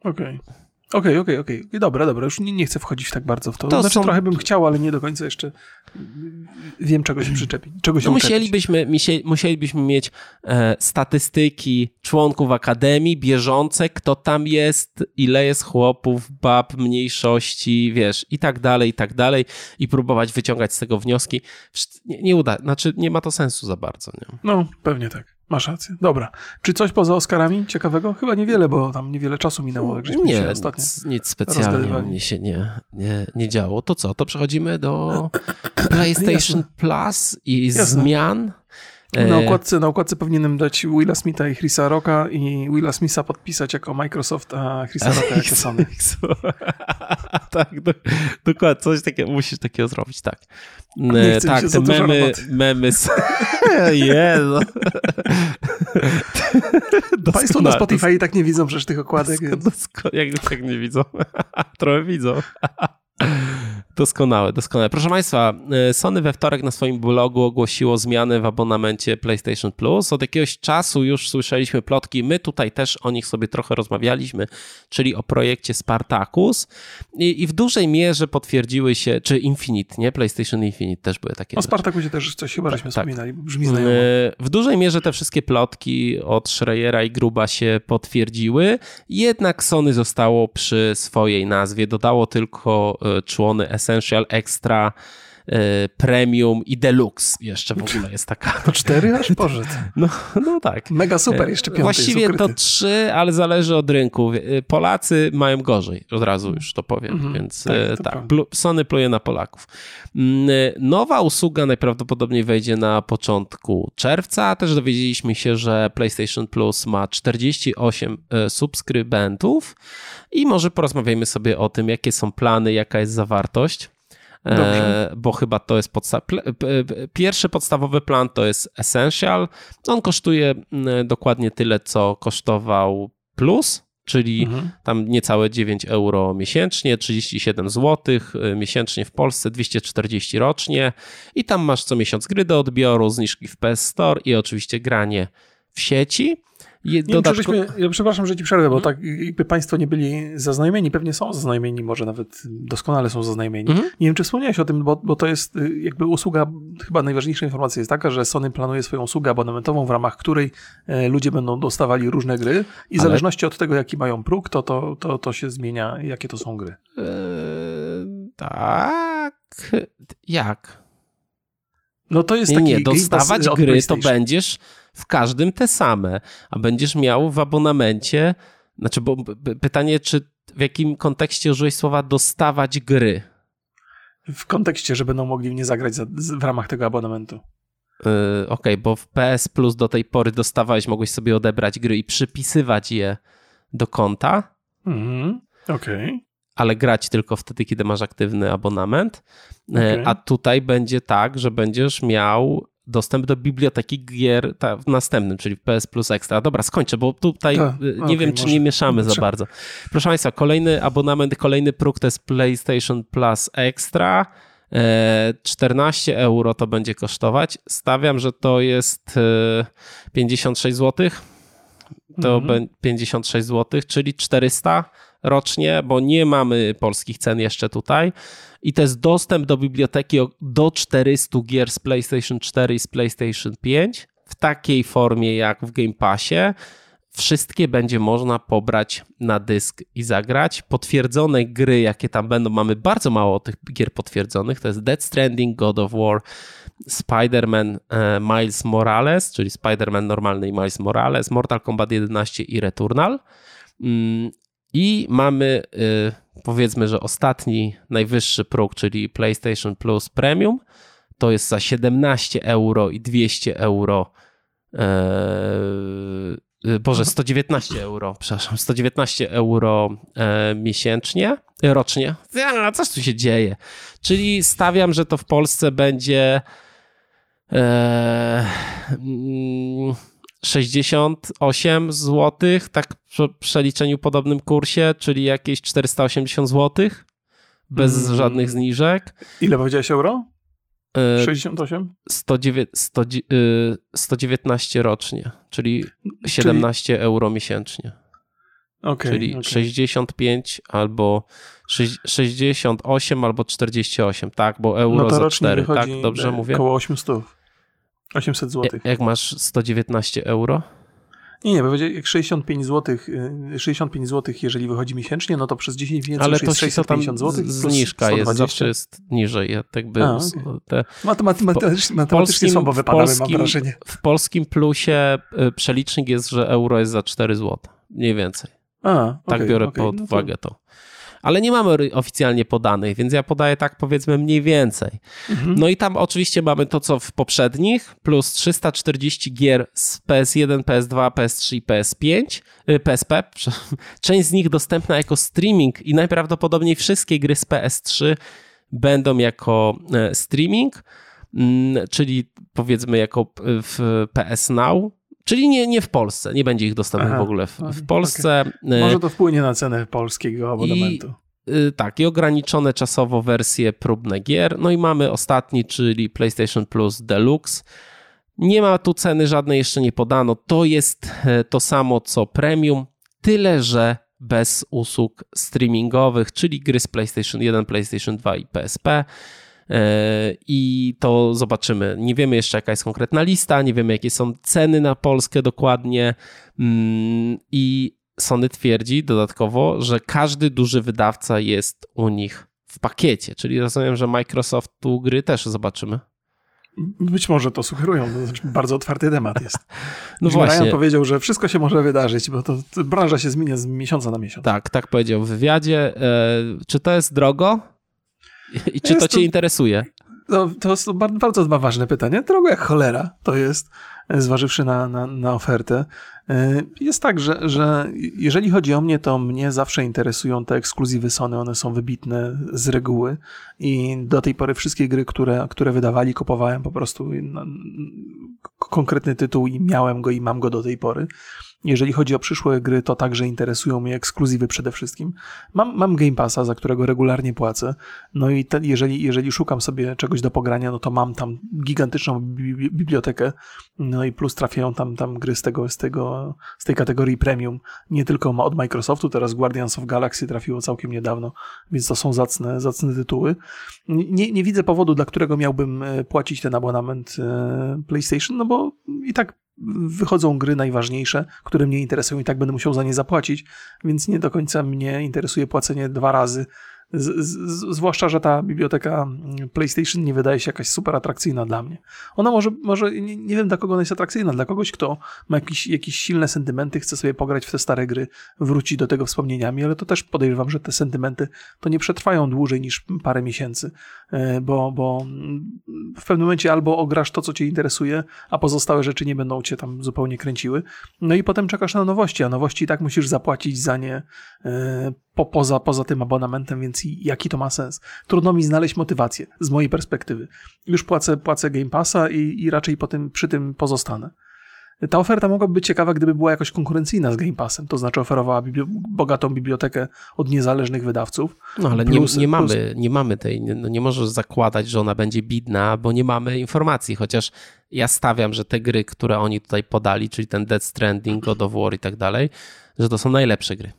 Okej. Okay. Okej, okej, okej. Dobra, dobra, już nie, nie chcę wchodzić tak bardzo w to. to znaczy, są... trochę bym chciał, ale nie do końca jeszcze wiem, czego się przyczepić. Czego się no musielibyśmy, musielibyśmy mieć e, statystyki członków Akademii, bieżące, kto tam jest, ile jest chłopów, bab, mniejszości, wiesz, i tak dalej, i tak dalej, i próbować wyciągać z tego wnioski. Nie, nie uda, znaczy nie ma to sensu za bardzo. Nie? No, pewnie tak. Masz rację. Dobra. Czy coś poza Oscarami ciekawego? Chyba niewiele, bo tam niewiele czasu minęło, jak żeśmy nie, ostatnio nic, nic specjalnie mnie się nie, nie, nie działo. To co? To przechodzimy do PlayStation Plus i Jasne. zmian. Na e, okładce, na okładce powinienem dać Willa Smitha i Chrisa Rocka i Willa Smitha podpisać jako Microsoft, a Chrisa Rocka jako Sony. tak, dokładnie, coś takiego, musisz takiego zrobić, tak. E, tak, te memy, memy z... Jezu. Państwo na Spotify i tak nie widzą przecież tych okładek. Jak tak nie widzą? Trochę widzą. Doskonałe, doskonałe. Proszę Państwa, e, Sony we wtorek na swoim blogu ogłosiło zmiany w abonamencie PlayStation Plus. Od jakiegoś czasu już słyszeliśmy plotki, my tutaj też o nich sobie trochę rozmawialiśmy, czyli o projekcie Spartacus i, i w dużej mierze potwierdziły się, czy Infinite, nie? PlayStation Infinite też były takie. O Spartacusie też coś chyba żeśmy tak. wspominali, brzmi znajomo. E, w dużej mierze te wszystkie plotki od Schreiera i Gruba się potwierdziły, jednak Sony zostało przy swojej nazwie, dodało tylko e, człony S Essential Extra Premium i Deluxe jeszcze w ogóle jest taka. To cztery aż poszedł. No, no tak. Mega super, jeszcze piąty Właściwie to trzy, ale zależy od rynku. Polacy mają gorzej, od razu już to powiem, mhm, więc tak, tak Sony pluje na Polaków. Mm, nowa usługa najprawdopodobniej wejdzie na początku czerwca. Też dowiedzieliśmy się, że PlayStation Plus ma 48 subskrybentów i może porozmawiajmy sobie o tym, jakie są plany, jaka jest zawartość. Dobrze. bo chyba to jest podsta pierwszy podstawowy plan to jest Essential. On kosztuje mm, dokładnie tyle, co kosztował Plus, czyli mhm. tam niecałe 9 euro miesięcznie, 37 zł y, miesięcznie w Polsce, 240 rocznie i tam masz co miesiąc gry do odbioru, zniżki w PS Store i oczywiście granie w sieci. Je, nie dodatko... wiem, ja przepraszam, że ci przerwę, bo hmm? tak jakby Państwo nie byli zaznajomieni, pewnie są zaznajomieni, może nawet doskonale są zaznajomieni. Hmm? Nie wiem, czy wspomniałeś o tym, bo, bo to jest y, jakby usługa, chyba najważniejsza informacja jest taka, że Sony planuje swoją usługę abonamentową, w ramach której e, ludzie będą dostawali różne gry i w Ale... zależności od tego, jaki mają próg, to, to, to, to się zmienia, jakie to są gry. Eee, tak. Jak? No to jest nie, taki Nie, dostawać gry to będziesz w każdym te same, a będziesz miał w abonamencie, znaczy, bo pytanie, czy w jakim kontekście użyłeś słowa dostawać gry? W kontekście, że będą mogli mnie zagrać za, w ramach tego abonamentu. Yy, Okej, okay, bo w PS Plus do tej pory dostawałeś, mogłeś sobie odebrać gry i przypisywać je do konta. Mhm, okej. Okay. Ale grać tylko wtedy, kiedy masz aktywny abonament. Yy, okay. A tutaj będzie tak, że będziesz miał dostęp do biblioteki gier ta, w następnym, czyli PS Plus Extra. Dobra, skończę, bo tutaj ta, nie okay, wiem, czy może. nie mieszamy za bardzo. Proszę Państwa, kolejny abonament, kolejny próg to jest PlayStation Plus Extra. 14 e, euro to będzie kosztować. Stawiam, że to jest 56 zł. To mm -hmm. 56 zł, czyli 400 rocznie, bo nie mamy polskich cen jeszcze tutaj i to jest dostęp do biblioteki do 400 gier z PlayStation 4 i z PlayStation 5 w takiej formie jak w Game Passie. Wszystkie będzie można pobrać na dysk i zagrać. Potwierdzone gry, jakie tam będą, mamy bardzo mało tych gier potwierdzonych. To jest Dead Stranding, God of War, Spider-Man e, Miles Morales, czyli Spider-Man normalny i Miles Morales, Mortal Kombat 11 i Returnal. Mm, I mamy y, powiedzmy, że ostatni najwyższy próg, czyli PlayStation Plus Premium, to jest za 17 euro i 200 euro. Ee, Boże, 119 euro, przepraszam, 119 euro e, miesięcznie, e, rocznie. Ja, coś tu się dzieje. Czyli stawiam, że to w Polsce będzie e, 68 zł, tak w przeliczeniu podobnym kursie, czyli jakieś 480 zł, bez mm. żadnych zniżek. Ile powiedziałeś euro? 68? 109, 100, 119 rocznie, czyli 17 czyli... euro miesięcznie. Okay, czyli okay. 65 albo 68 albo 48, tak, bo euro no za 4, tak? Dobrze mówię? Około 800. 800 zł. Jak masz 119 euro? Nie, nie, bo jak 65 zł, 65 zł, jeżeli wychodzi miesięcznie, no to przez 10 miesięcy Ale to jest 650 zł. Zniżka jest, zawsze jest niżej. Ja tak by, A, okay. te, Matem, matematycznie, matematycznie słabo wypadamy, mam wrażenie. W polskim plusie y, przelicznik jest, że euro jest za 4 zł, mniej więcej. A, tak okay, biorę okay, pod uwagę no to. to ale nie mamy oficjalnie podanych, więc ja podaję tak powiedzmy mniej więcej. Mhm. No i tam oczywiście mamy to, co w poprzednich, plus 340 gier z PS1, PS2, PS3 i PS5, PSP. Część z nich dostępna jako streaming i najprawdopodobniej wszystkie gry z PS3 będą jako e, streaming, mm, czyli powiedzmy jako w PS Now, Czyli nie, nie w Polsce, nie będzie ich dostępnych Aha, w ogóle w, w Polsce. Okay. Może to wpłynie na cenę polskiego abonamentu. I, y, tak, i ograniczone czasowo wersje próbne gier. No i mamy ostatni, czyli PlayStation Plus Deluxe. Nie ma tu ceny żadnej, jeszcze nie podano. To jest e, to samo co premium, tyle że bez usług streamingowych, czyli gry z PlayStation 1, PlayStation 2 i PSP. E, i to zobaczymy. Nie wiemy jeszcze, jaka jest konkretna lista, nie wiemy, jakie są ceny na Polskę dokładnie. Mm, I Sony twierdzi dodatkowo, że każdy duży wydawca jest u nich w pakiecie, czyli rozumiem, że Microsoftu gry też zobaczymy. Być może to sugerują, to znaczy bardzo otwarty temat jest. No Jim właśnie. Ryan powiedział, że wszystko się może wydarzyć, bo to, to, branża się zmienia z miesiąca na miesiąc. Tak, tak powiedział w wywiadzie. E, czy to jest drogo? I czy to cię to, interesuje? To, to są bardzo dwa ważne pytania. Drogo jak cholera to jest, e, zważywszy na, na, na ofertę. E, jest tak, że, że jeżeli chodzi o mnie, to mnie zawsze interesują te ekskluzywy Sony, one są wybitne z reguły i do tej pory wszystkie gry, które, które wydawali, kupowałem po prostu konkretny tytuł i miałem go i mam go do tej pory. Jeżeli chodzi o przyszłe gry, to także interesują mnie ekskluzywy przede wszystkim. Mam, mam Game Passa, za którego regularnie płacę. No i te, jeżeli, jeżeli szukam sobie czegoś do pogrania, no to mam tam gigantyczną bibliotekę. No i plus trafiają tam, tam gry z tego, z tego, z tej kategorii premium. Nie tylko od Microsoftu, teraz Guardians of Galaxy trafiło całkiem niedawno, więc to są zacne, zacne tytuły. Nie, nie widzę powodu, dla którego miałbym e, płacić ten abonament e, PlayStation, no bo i tak wychodzą gry najważniejsze, które mnie interesują i tak będę musiał za nie zapłacić, więc nie do końca mnie interesuje płacenie dwa razy z, z, zwłaszcza, że ta biblioteka mm, PlayStation nie wydaje się jakaś super atrakcyjna dla mnie. Ona może, może nie, nie, wiem dla kogo ona jest atrakcyjna, dla kogoś, kto ma jakieś, jakieś silne sentymenty, chce sobie pograć w te stare gry, wrócić do tego wspomnieniami, ale to też podejrzewam, że te sentymenty to nie przetrwają dłużej niż parę miesięcy, e, bo, bo mm, w pewnym momencie albo ograsz to, co cię interesuje, a pozostałe rzeczy nie będą cię tam zupełnie kręciły. No i potem czekasz na nowości, a nowości i tak musisz zapłacić za nie e, po, poza, poza tym abonamentem, więc jaki to ma sens? Trudno mi znaleźć motywację z mojej perspektywy. Już płacę, płacę Game Passa i, i raczej po tym, przy tym pozostanę. Ta oferta mogłaby być ciekawa, gdyby była jakoś konkurencyjna z Game Passem, to znaczy oferowała bogatą bibliotekę od niezależnych wydawców. No ale plus, nie, nie, plus... mamy, nie mamy tej, no nie możesz zakładać, że ona będzie bidna, bo nie mamy informacji, chociaż ja stawiam, że te gry, które oni tutaj podali, czyli ten Dead Stranding, God of War i tak dalej, że to są najlepsze gry.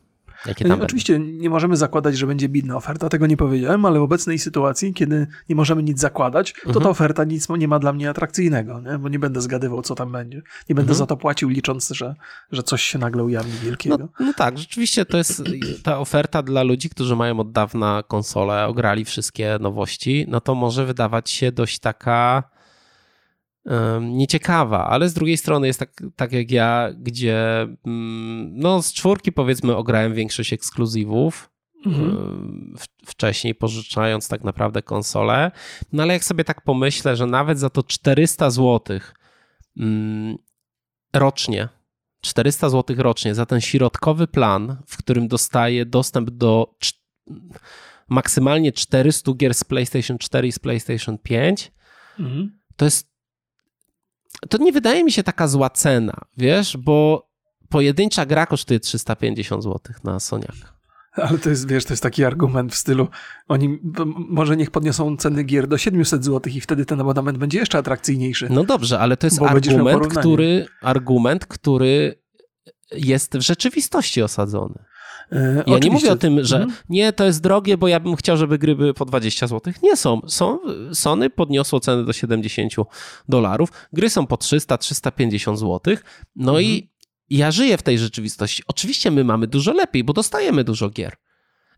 Tam Oczywiście nie możemy zakładać, że będzie bidna oferta, tego nie powiedziałem, ale w obecnej sytuacji, kiedy nie możemy nic zakładać, to mhm. ta oferta nic nie ma dla mnie atrakcyjnego, nie? bo nie będę zgadywał, co tam będzie. Nie będę mhm. za to płacił, licząc, że, że coś się nagle ujawni wielkiego. No, no tak, rzeczywiście to jest ta oferta dla ludzi, którzy mają od dawna konsolę, ograli wszystkie nowości, no to może wydawać się dość taka nieciekawa, ale z drugiej strony jest tak, tak jak ja, gdzie mm, no z czwórki powiedzmy ograłem większość ekskluzywów, mhm. wcześniej pożyczając tak naprawdę konsolę, no ale jak sobie tak pomyślę, że nawet za to 400 zł mm, rocznie, 400 zł rocznie za ten środkowy plan, w którym dostaję dostęp do maksymalnie 400 gier z PlayStation 4 i z PlayStation 5, mhm. to jest to nie wydaje mi się taka zła cena, wiesz, bo pojedyncza gra kosztuje 350 zł na Soniaka. Ale to jest, wiesz, to jest taki argument w stylu, oni może niech podniosą ceny gier do 700 zł i wtedy ten abonament będzie jeszcze atrakcyjniejszy. No dobrze, ale to jest argument, który, argument, który jest w rzeczywistości osadzony. Ja oczywiście. nie mówię o tym, że mhm. nie, to jest drogie, bo ja bym chciał, żeby gry były po 20 zł. Nie są. są. Sony podniosło ceny do 70 dolarów. Gry są po 300, 350 zł. No mhm. i ja żyję w tej rzeczywistości. Oczywiście my mamy dużo lepiej, bo dostajemy dużo gier.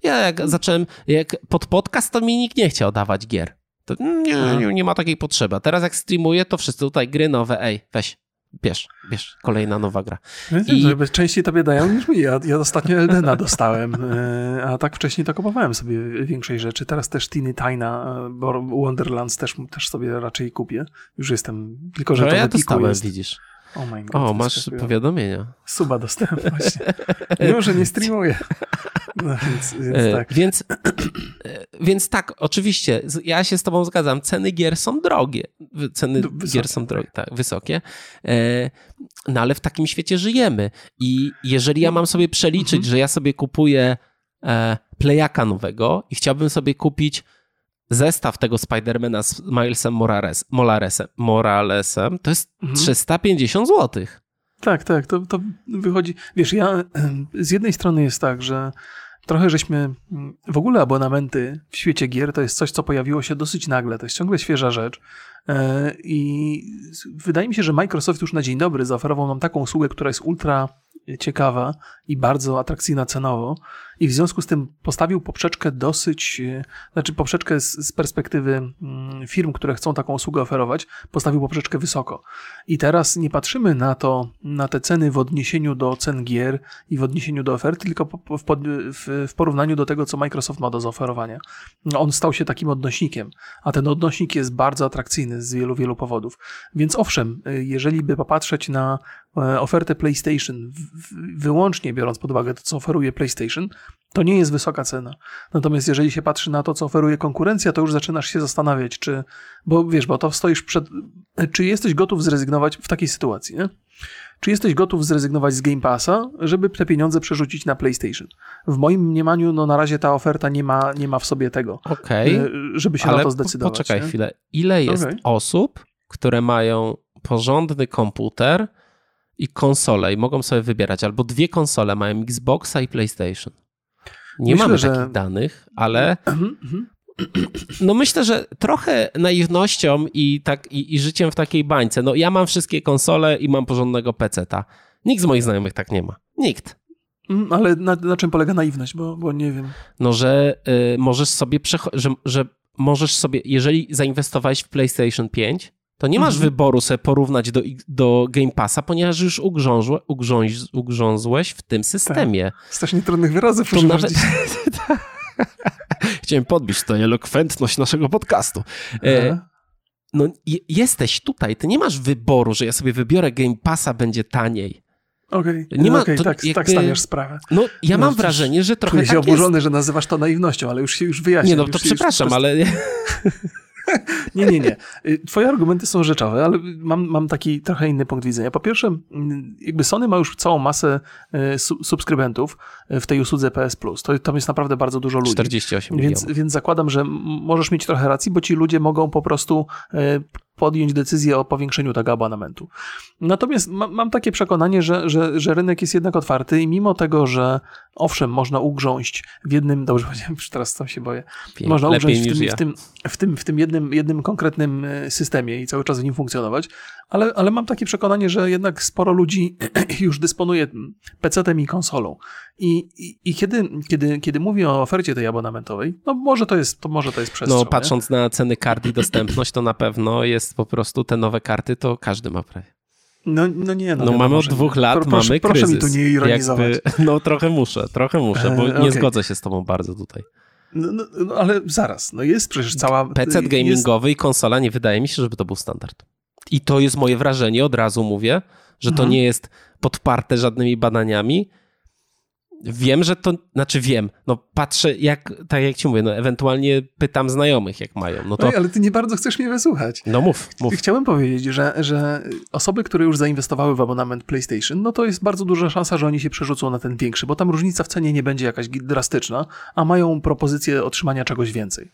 Ja jak mhm. zacząłem, jak pod podcast, to mi nikt nie chciał dawać gier. Nie, nie, nie ma takiej potrzeby. A teraz jak streamuję, to wszyscy tutaj gry nowe, ej, weź, bierz, bierz, kolejna nowa gra. I... Częściej tobie dają niż mi. Ja, ja ostatnio Eldena dostałem, e, a tak wcześniej to kupowałem sobie większej rzeczy. Teraz też Tiny Tina, bo Wonderlands też, też sobie raczej kupię. Już jestem, tylko że no, to ja dostałem, jest. widzisz. Oh my God, o, masz powiadomienia. Suba dostałem właśnie. Mimo, że nie streamuję. No, więc, więc, e, tak. Więc, więc tak, oczywiście, ja się z tobą zgadzam. Ceny gier są drogie. Ceny wysokie, gier są drogie, tak, wysokie. E, no ale w takim świecie żyjemy. I jeżeli ja mam sobie przeliczyć, mhm. że ja sobie kupuję e, playaka nowego i chciałbym sobie kupić zestaw tego Spidermana z Milesem Morales, Moralesem, Moralesem to jest mhm. 350 zł. Tak, tak, to, to wychodzi. Wiesz, ja z jednej strony jest tak, że trochę żeśmy. W ogóle abonamenty w świecie gier to jest coś, co pojawiło się dosyć nagle. To jest ciągle świeża rzecz. E, I wydaje mi się, że Microsoft już na dzień dobry zaoferował nam taką usługę, która jest ultra ciekawa i bardzo atrakcyjna cenowo. I w związku z tym postawił poprzeczkę dosyć, e, znaczy poprzeczkę z, z perspektywy mm, firm, które chcą taką usługę oferować, postawił poprzeczkę wysoko. I teraz nie patrzymy na to, na te ceny w odniesieniu do cen gier i w odniesieniu do oferty, tylko w, w, w porównaniu do tego, co Microsoft ma do zaoferowania. On stał się takim odnośnikiem, a ten odnośnik jest bardzo atrakcyjny z wielu, wielu powodów. Więc owszem, e, jeżeli by popatrzeć na E, ofertę PlayStation, wyłącznie biorąc pod uwagę to, co oferuje PlayStation, to nie jest wysoka cena. Natomiast jeżeli się patrzy na to, co oferuje konkurencja, to już zaczynasz się zastanawiać, czy, bo wiesz, bo to stoisz przed, czy jesteś gotów zrezygnować w takiej sytuacji, nie? Czy jesteś gotów zrezygnować z Game Passa, żeby te pieniądze przerzucić na PlayStation? W moim mniemaniu, no na razie ta oferta nie ma, nie ma w sobie tego, okay, żeby się na to zdecydować. Poczekaj nie? chwilę. Ile jest okay. osób, które mają porządny komputer, i konsole i mogą sobie wybierać albo dwie konsole, mają Xboxa i PlayStation. Nie myślę, mamy że... takich danych, ale mhm, no myślę, że trochę naiwnością i, tak, i, i życiem w takiej bańce. No ja mam wszystkie konsole i mam porządnego peceta. Nikt z moich znajomych tak nie ma. Nikt. Mm, ale na, na czym polega naiwność, bo, bo nie wiem. No, że y, możesz sobie, że, że możesz sobie, jeżeli zainwestowałeś w PlayStation 5, to nie masz mhm. wyboru sobie porównać do, do Game Passa, ponieważ już ugrzązłe, ugrzązłeś w tym systemie. Tak. Strasznie trudnych wyrazów to nawet... Chciałem podbić tę elokwentność naszego podcastu. E, no, jesteś tutaj, ty nie masz wyboru, że ja sobie wybiorę Game Passa, będzie taniej. Okej, okay. nie ma, okay, to, tak, jakby, tak stawiasz sprawę. No, ja no, mam wrażenie, że trochę. Czuję się tak oburzony, jest. że nazywasz to naiwnością, ale już się już wyjaśnię. Nie, no to przepraszam, ale. nie, nie, nie. Y, twoje argumenty są rzeczowe, ale mam, mam taki trochę inny punkt widzenia. Po pierwsze, mm, jakby Sony ma już całą masę y, subskrybentów y, w tej usłudze PS Plus. To tam jest naprawdę bardzo dużo ludzi. 48 więc, więc zakładam, że możesz mieć trochę racji, bo ci ludzie mogą po prostu podjąć decyzję o powiększeniu tego abonamentu. Natomiast ma, mam takie przekonanie, że, że, że rynek jest jednak otwarty i mimo tego, że owszem, można ugrząść w jednym, dobrze powiedziałem, już teraz tam się boję, można ugrząść w tym, ja. w, tym, w, tym, w tym jednym, jednym konkretnym e, systemie i cały czas w nim funkcjonować, ale, ale mam takie przekonanie, że jednak sporo ludzi już dysponuje PC-tem i konsolą. I, i, i kiedy, kiedy, kiedy mówię o ofercie tej abonamentowej, no może to jest, to może to jest przestrzeń. No patrząc nie? na ceny kart i dostępność, to na pewno jest po prostu te nowe karty, to każdy ma prawie. No, no nie, no, no mamy od dwóch lat, Pro, proszę, mamy kryzys. Proszę mi tu nie ironizować. Jakby, no trochę muszę, trochę muszę, bo e, nie okay. zgodzę się z tobą bardzo tutaj. No, no, no, ale zaraz, no jest przecież cała... PC gamingowy jest... i konsola nie wydaje mi się, żeby to był standard. I to jest moje wrażenie, od razu mówię, że to mhm. nie jest podparte żadnymi badaniami, Wiem, że to, znaczy wiem, no patrzę, jak, tak jak ci mówię, no ewentualnie pytam znajomych, jak mają. No to... Oj, ale ty nie bardzo chcesz mnie wysłuchać. No mów, mów. Chciałem powiedzieć, że, że osoby, które już zainwestowały w abonament PlayStation, no to jest bardzo duża szansa, że oni się przerzucą na ten większy, bo tam różnica w cenie nie będzie jakaś drastyczna, a mają propozycję otrzymania czegoś więcej.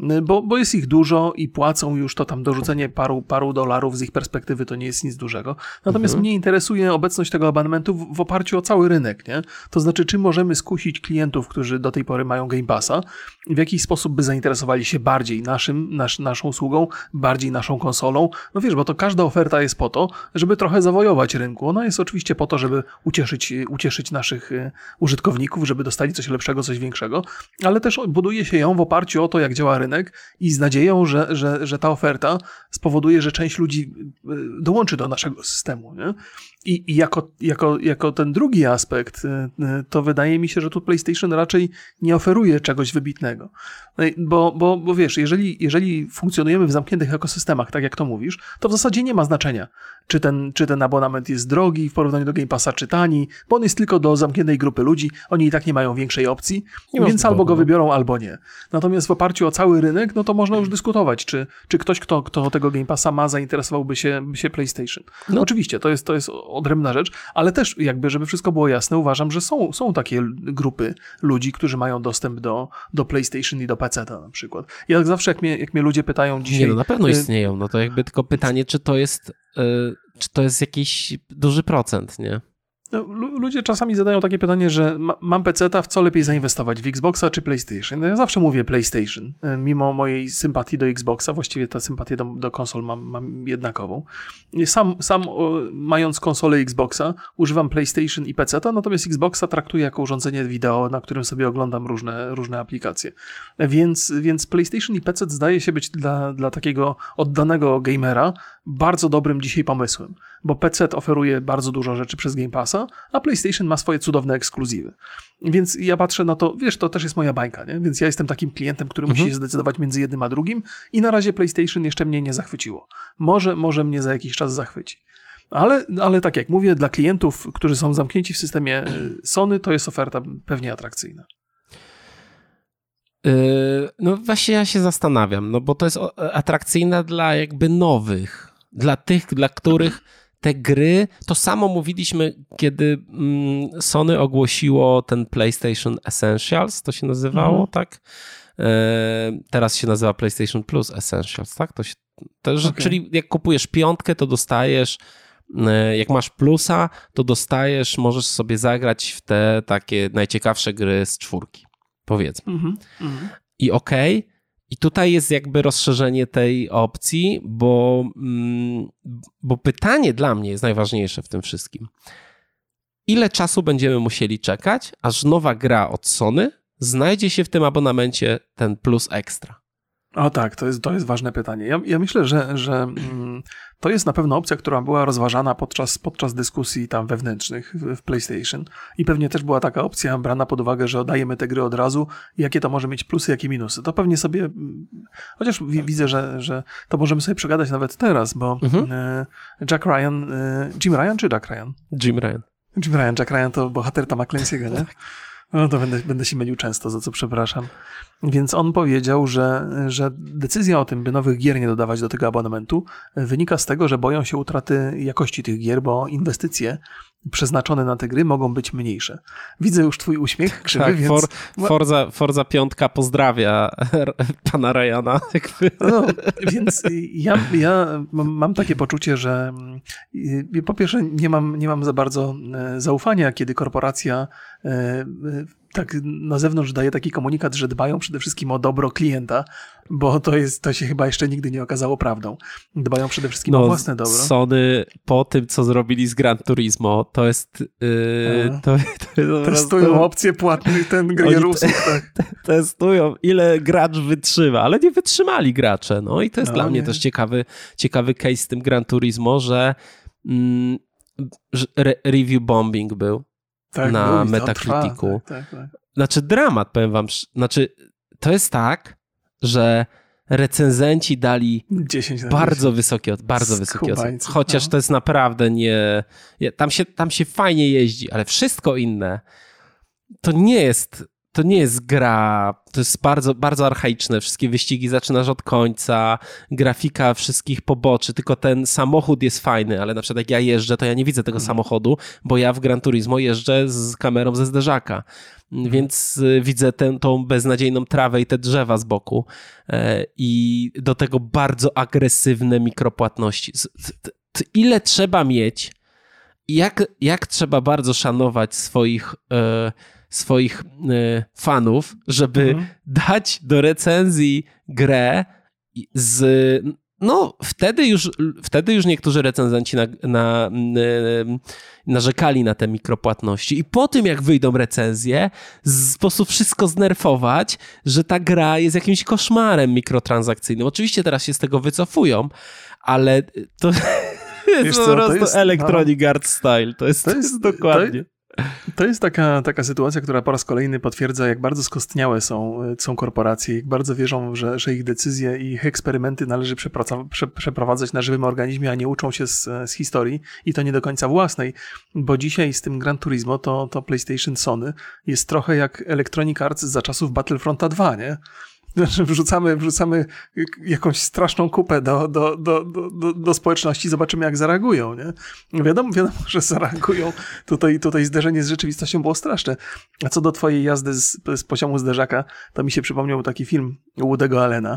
Y, bo, bo jest ich dużo i płacą już to tam dorzucenie paru, paru dolarów z ich perspektywy to nie jest nic dużego. Natomiast mhm. mnie interesuje obecność tego abonamentu w, w, oparciu o cały rynek, nie? To znaczy, czy możemy skusić klientów, którzy do tej pory mają Game Passa, w jakiś sposób by zainteresowali się bardziej naszym, nasz, naszą usługą, bardziej naszą konsolą. No wiesz, bo to każda oferta jest po to, żeby trochę zawojować rynku. Ona jest oczywiście po to, żeby ucieszyć, ucieszyć naszych y, użytkowników, żeby dostali coś lepszego, coś większego, ale też buduje się ją w oparciu o to, jak działa rynek i z nadzieją, że, że, że ta oferta spowoduje, że część ludzi y, dołączy do naszego systemu. Nie? I, I, jako, jako, jako ten drugi aspekt, y, y, to wydaje mi się, że tu PlayStation raczej nie oferuje czegoś wybitnego. No bo, bo, bo wiesz, jeżeli, jeżeli funkcjonujemy w zamkniętych ekosystemach, tak jak to mówisz, to w zasadzie nie ma znaczenia, czy ten, czy ten abonament jest drogi w porównaniu do Game Passa, czy tani, bo on jest tylko do zamkniętej grupy ludzi, oni i tak nie mają większej opcji, nie więc albo go wybiorą, albo nie. Natomiast w oparciu o cały rynek, no to można już dyskutować, czy, czy ktoś, kto, kto tego Game Passa ma, zainteresowałby się, się PlayStation. No. Oczywiście, to jest, to jest odrębna rzecz, ale też jakby, żeby wszystko było jasne, uważam, że są, są takie grupy ludzi, którzy mają dostęp do, do PlayStation i do PC na przykład. I jak zawsze, jak mnie, jak mnie ludzie pytają dzisiaj... Nie, no na pewno y, istnieją, no to jakby tylko pytanie, czy to jest, yy, czy to jest jakiś duży procent, nie? No, ludzie czasami zadają takie pytanie, że ma, mam PC-ta, w co lepiej zainwestować, w Xboxa czy PlayStation? No ja zawsze mówię PlayStation, e, mimo mojej sympatii do Xboxa, właściwie tę sympatię do, do konsol mam, mam jednakową. Sam, sam o, mając konsolę Xboxa, używam PlayStation i PC-ta, natomiast Xboxa traktuję jako urządzenie wideo, na którym sobie oglądam różne, różne aplikacje. Więc, więc PlayStation i PC zdaje się być dla, dla takiego oddanego gamera bardzo dobrym dzisiaj pomysłem, bo PC oferuje bardzo dużo rzeczy przez Game Passa, a PlayStation ma swoje cudowne ekskluzywy. Więc ja patrzę na to, wiesz, to też jest moja bańka, nie? Więc ja jestem takim klientem, który mhm. musi się zdecydować między jednym a drugim i na razie PlayStation jeszcze mnie nie zachwyciło. Może, może mnie za jakiś czas zachwyci. Ale, ale tak jak mówię, dla klientów, którzy są zamknięci w systemie e, Sony, to jest oferta pewnie atrakcyjna. Yy, no właśnie ja się zastanawiam, no bo to jest atrakcyjne dla jakby nowych, dla tych, dla których te gry, to samo mówiliśmy, kiedy mm, Sony ogłosiło ten PlayStation Essentials, to się nazywało, mhm. tak? E, teraz się nazywa PlayStation Plus Essentials, tak? To się, to, okay. Czyli jak kupujesz piątkę, to dostajesz, e, jak masz plusa, to dostajesz, możesz sobie zagrać w te takie najciekawsze gry z czwórki, powiedzmy. Mhm. Mhm. I okej, okay, i tutaj jest jakby rozszerzenie tej opcji, bo, mm, bo pytanie dla mnie jest najważniejsze w tym wszystkim. Ile czasu będziemy musieli czekać, aż nowa gra od Sony znajdzie się w tym abonamencie ten plus ekstra? O tak, to jest, to jest ważne pytanie. Ja, ja myślę, że, że mm, to jest na pewno opcja, która była rozważana podczas, podczas dyskusji tam wewnętrznych w, w, PlayStation i pewnie też była taka opcja brana pod uwagę, że oddajemy te gry od razu, jakie to może mieć plusy, jakie minusy. To pewnie sobie, mm, chociaż widzę, że, że to możemy sobie przegadać nawet teraz, bo mhm. E, Jack Ryan, e, Jim Ryan czy Jack Ryan? Jim Ryan. Jim Ryan, Jack Ryan to bohater Toma Clancy'ego, nie? No to będę, będę się mylił często, za co przepraszam. Więc on powiedział, że, że decyzja o tym, by nowych gier nie dodawać do tego abonamentu, wynika z tego, że boją się utraty jakości tych gier, bo inwestycje przeznaczone na te gry mogą być mniejsze. Widzę już twój uśmiech krzywy, tak, więc... For, Forza, Forza piątka pozdrawia pana Ryana. No, więc ja, ja mam takie poczucie, że y, po pierwsze nie mam, nie mam za bardzo e, zaufania, kiedy korporacja e, tak na zewnątrz daje taki komunikat, że dbają przede wszystkim o dobro klienta, bo to jest, to się chyba jeszcze nigdy nie okazało prawdą. Dbają przede wszystkim no, o własne dobro. Sony po tym, co zrobili z Gran Turismo, to jest... Yy, to, to, testują to, opcje płatne ten gry usług, tak. Testują, ile gracz wytrzyma, ale nie wytrzymali gracze. No i to jest no, dla nie. mnie też ciekawy, ciekawy case z tym Gran Turismo, że, mm, review bombing był tak, na Metacriticu. Tak, tak, tak, Znaczy dramat, powiem wam. Znaczy, to jest tak, że recenzenci dali bardzo wysokie, bardzo wysokie oceny. Chociaż no. to jest naprawdę nie... Tam się, tam się fajnie jeździ, ale wszystko inne to nie jest to nie jest gra, to jest bardzo, bardzo archaiczne. Wszystkie wyścigi zaczynasz od końca, grafika wszystkich poboczy, tylko ten samochód jest fajny, ale na przykład jak ja jeżdżę, to ja nie widzę tego mhm. samochodu, bo ja w Gran Turismo jeżdżę z kamerą ze zderzaka. Mhm. Więc y, widzę tę, tą beznadziejną trawę i te drzewa z boku. E, I do tego bardzo agresywne mikropłatności. Ile trzeba mieć, jak, jak trzeba bardzo szanować swoich e, swoich y, fanów, żeby mhm. dać do recenzji grę z no, wtedy już, wtedy już niektórzy recenzenci na, na, y, narzekali na te mikropłatności. I po tym, jak wyjdą recenzje, w sposób wszystko znerfować, że ta gra jest jakimś koszmarem mikrotransakcyjnym. Oczywiście teraz się z tego wycofują, ale to jest po prostu jest, Electronic no, Arts Style. To jest, to jest, to jest dokładnie. To jest taka, taka sytuacja, która po raz kolejny potwierdza, jak bardzo skostniałe są, są korporacje, jak bardzo wierzą, że, że ich decyzje i ich eksperymenty należy prze, przeprowadzać na żywym organizmie, a nie uczą się z, z historii i to nie do końca własnej, bo dzisiaj z tym Gran Turismo to, to PlayStation Sony jest trochę jak Electronic Arts za czasów Battlefronta 2, nie? Znaczy wrzucamy, wrzucamy jakąś straszną kupę do, do, do, do, do społeczności, zobaczymy jak zareagują, nie? Wiadomo, wiadomo, że zareagują. Tutaj, tutaj zderzenie z rzeczywistością było straszne. A co do twojej jazdy z, z poziomu zderzaka, to mi się przypomniał taki film Woody'ego Allena,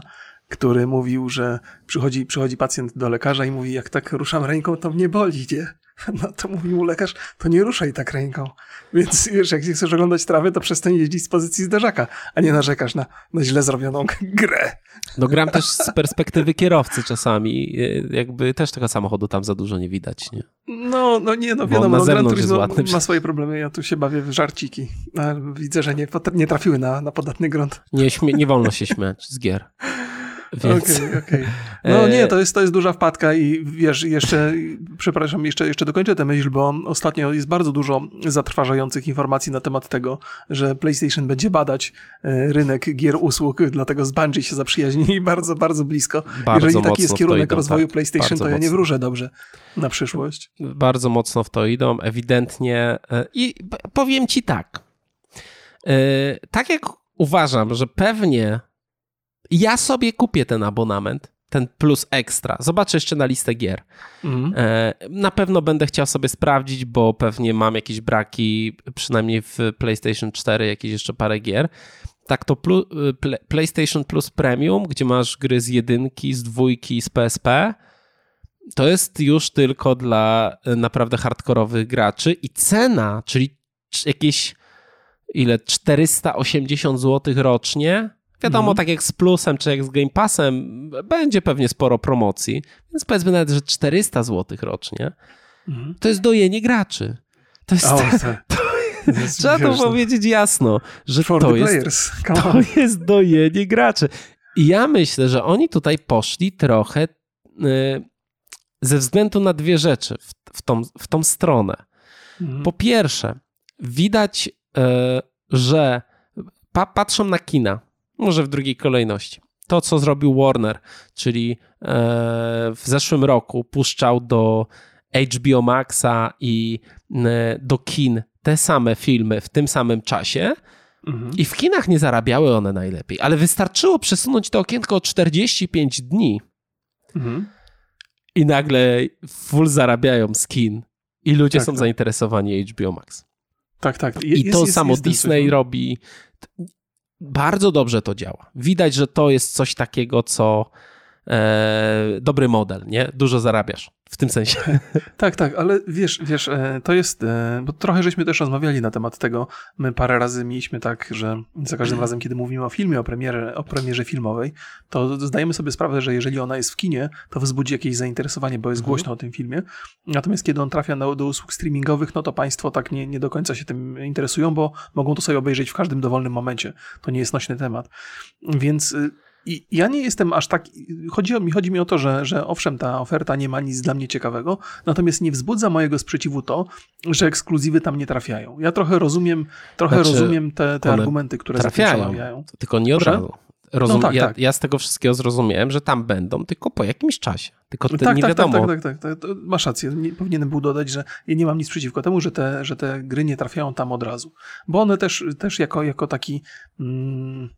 który mówił, że przychodzi, przychodzi pacjent do lekarza i mówi, jak tak ruszam ręką, to mnie boli, nie? No to mówił mu lekarz, to nie ruszaj tak ręką. Więc wiesz, jak chcesz oglądać trawy, to przestań jeździć z pozycji zderzaka, a nie narzekasz na, na źle zrobioną grę. No gram też z perspektywy kierowcy czasami. Jakby też tego samochodu tam za dużo nie widać, nie? No, no nie, no wiadomo, no, Gran Turismo ma swoje problemy. Ja tu się bawię w żarciki. Widzę, że nie, nie trafiły na, na podatny grunt. Nie, nie wolno się śmiać z gier. Okej, okej. Okay, No nie, to jest, to jest duża wpadka i wiesz, jeszcze, przepraszam, jeszcze, jeszcze dokończę tę myśl, bo ostatnio jest bardzo dużo zatrważających informacji na temat tego, że PlayStation będzie badać e, rynek gier usług, dlatego z Bungie się zaprzyjaźnili bardzo, bardzo blisko. Bardzo Jeżeli taki jest kierunek idą, rozwoju tak, PlayStation, to ja nie wróżę dobrze na przyszłość. Bardzo mocno w to idą, ewidentnie. E, I powiem ci tak. E, tak jak uważam, że pewnie ja sobie kupię ten abonament, ten plus ekstra. Zobaczę jeszcze na listę gier. Mhm. E, na pewno będę chciał sobie sprawdzić, bo pewnie mam jakieś braki, przynajmniej w PlayStation 4, jakieś jeszcze parę gier. Tak to plus, PlayStation Plus Premium, gdzie masz gry z jedynki, z dwójki, z PSP, to jest już tylko dla e, naprawdę hardkorowych graczy i cena, czyli jakieś ile 480 zł rocznie, Wiadomo, mm. tak jak z Plusem czy jak z Game Passem, będzie pewnie sporo promocji, więc powiedzmy nawet, że 400 zł rocznie. Mm. To jest dojenie graczy. To jest. Oh, to, to jest trzeba to powiedzieć jasno, że to jest, to jest dojenie graczy. I ja myślę, że oni tutaj poszli trochę y, ze względu na dwie rzeczy w, w, tą, w tą stronę. Mm. Po pierwsze, widać, y, że pa, patrzą na kina może w drugiej kolejności. To, co zrobił Warner, czyli e, w zeszłym roku puszczał do HBO Maxa i do kin te same filmy w tym samym czasie. Mhm. I w kinach nie zarabiały one najlepiej, ale wystarczyło przesunąć to okienko o 45 dni. Mhm. I nagle full zarabiają z kin. I ludzie tak, są tak. zainteresowani HBO Max. Tak, tak. I to jest, samo jest Disney robi bardzo dobrze to działa. Widać, że to jest coś takiego, co e, dobry model, nie? Dużo zarabiasz w tym sensie. Tak, tak, ale wiesz, wiesz, e, to jest, e, bo trochę żeśmy też rozmawiali na temat tego. My parę razy mieliśmy tak, że za każdym razem, kiedy mówimy o filmie, o premierze, o premierze filmowej, to zdajemy sobie sprawę, że jeżeli ona jest w kinie, to wzbudzi jakieś zainteresowanie, bo jest mhm. głośno o tym filmie. Natomiast kiedy on trafia do, do usług streamingowych, no to państwo tak nie, nie do końca się tym interesują, bo mogą to sobie obejrzeć w każdym dowolnym momencie. To nie jest nośny temat. Więc y, i ja nie jestem aż tak. Chodzi, mi, chodzi mi o to, że, że owszem, ta oferta nie ma nic dla mnie ciekawego, natomiast nie wzbudza mojego sprzeciwu to, że ekskluzywy tam nie trafiają. Ja trochę rozumiem, trochę znaczy, rozumiem te, te argumenty, które trafiają. Tylko nie od razu. Rozum, no tak, ja, tak. ja, z tego wszystkiego zrozumiałem, że tam będą, tylko po jakimś czasie. Tylko te, tak, nie tak, wiadomo. Tak, tak, tak, tak, Masz rację. Nie, powinienem był dodać, że ja nie mam nic przeciwko temu, że te, że te gry nie trafiają tam od razu. Bo one też, też jako, jako taki. Mm,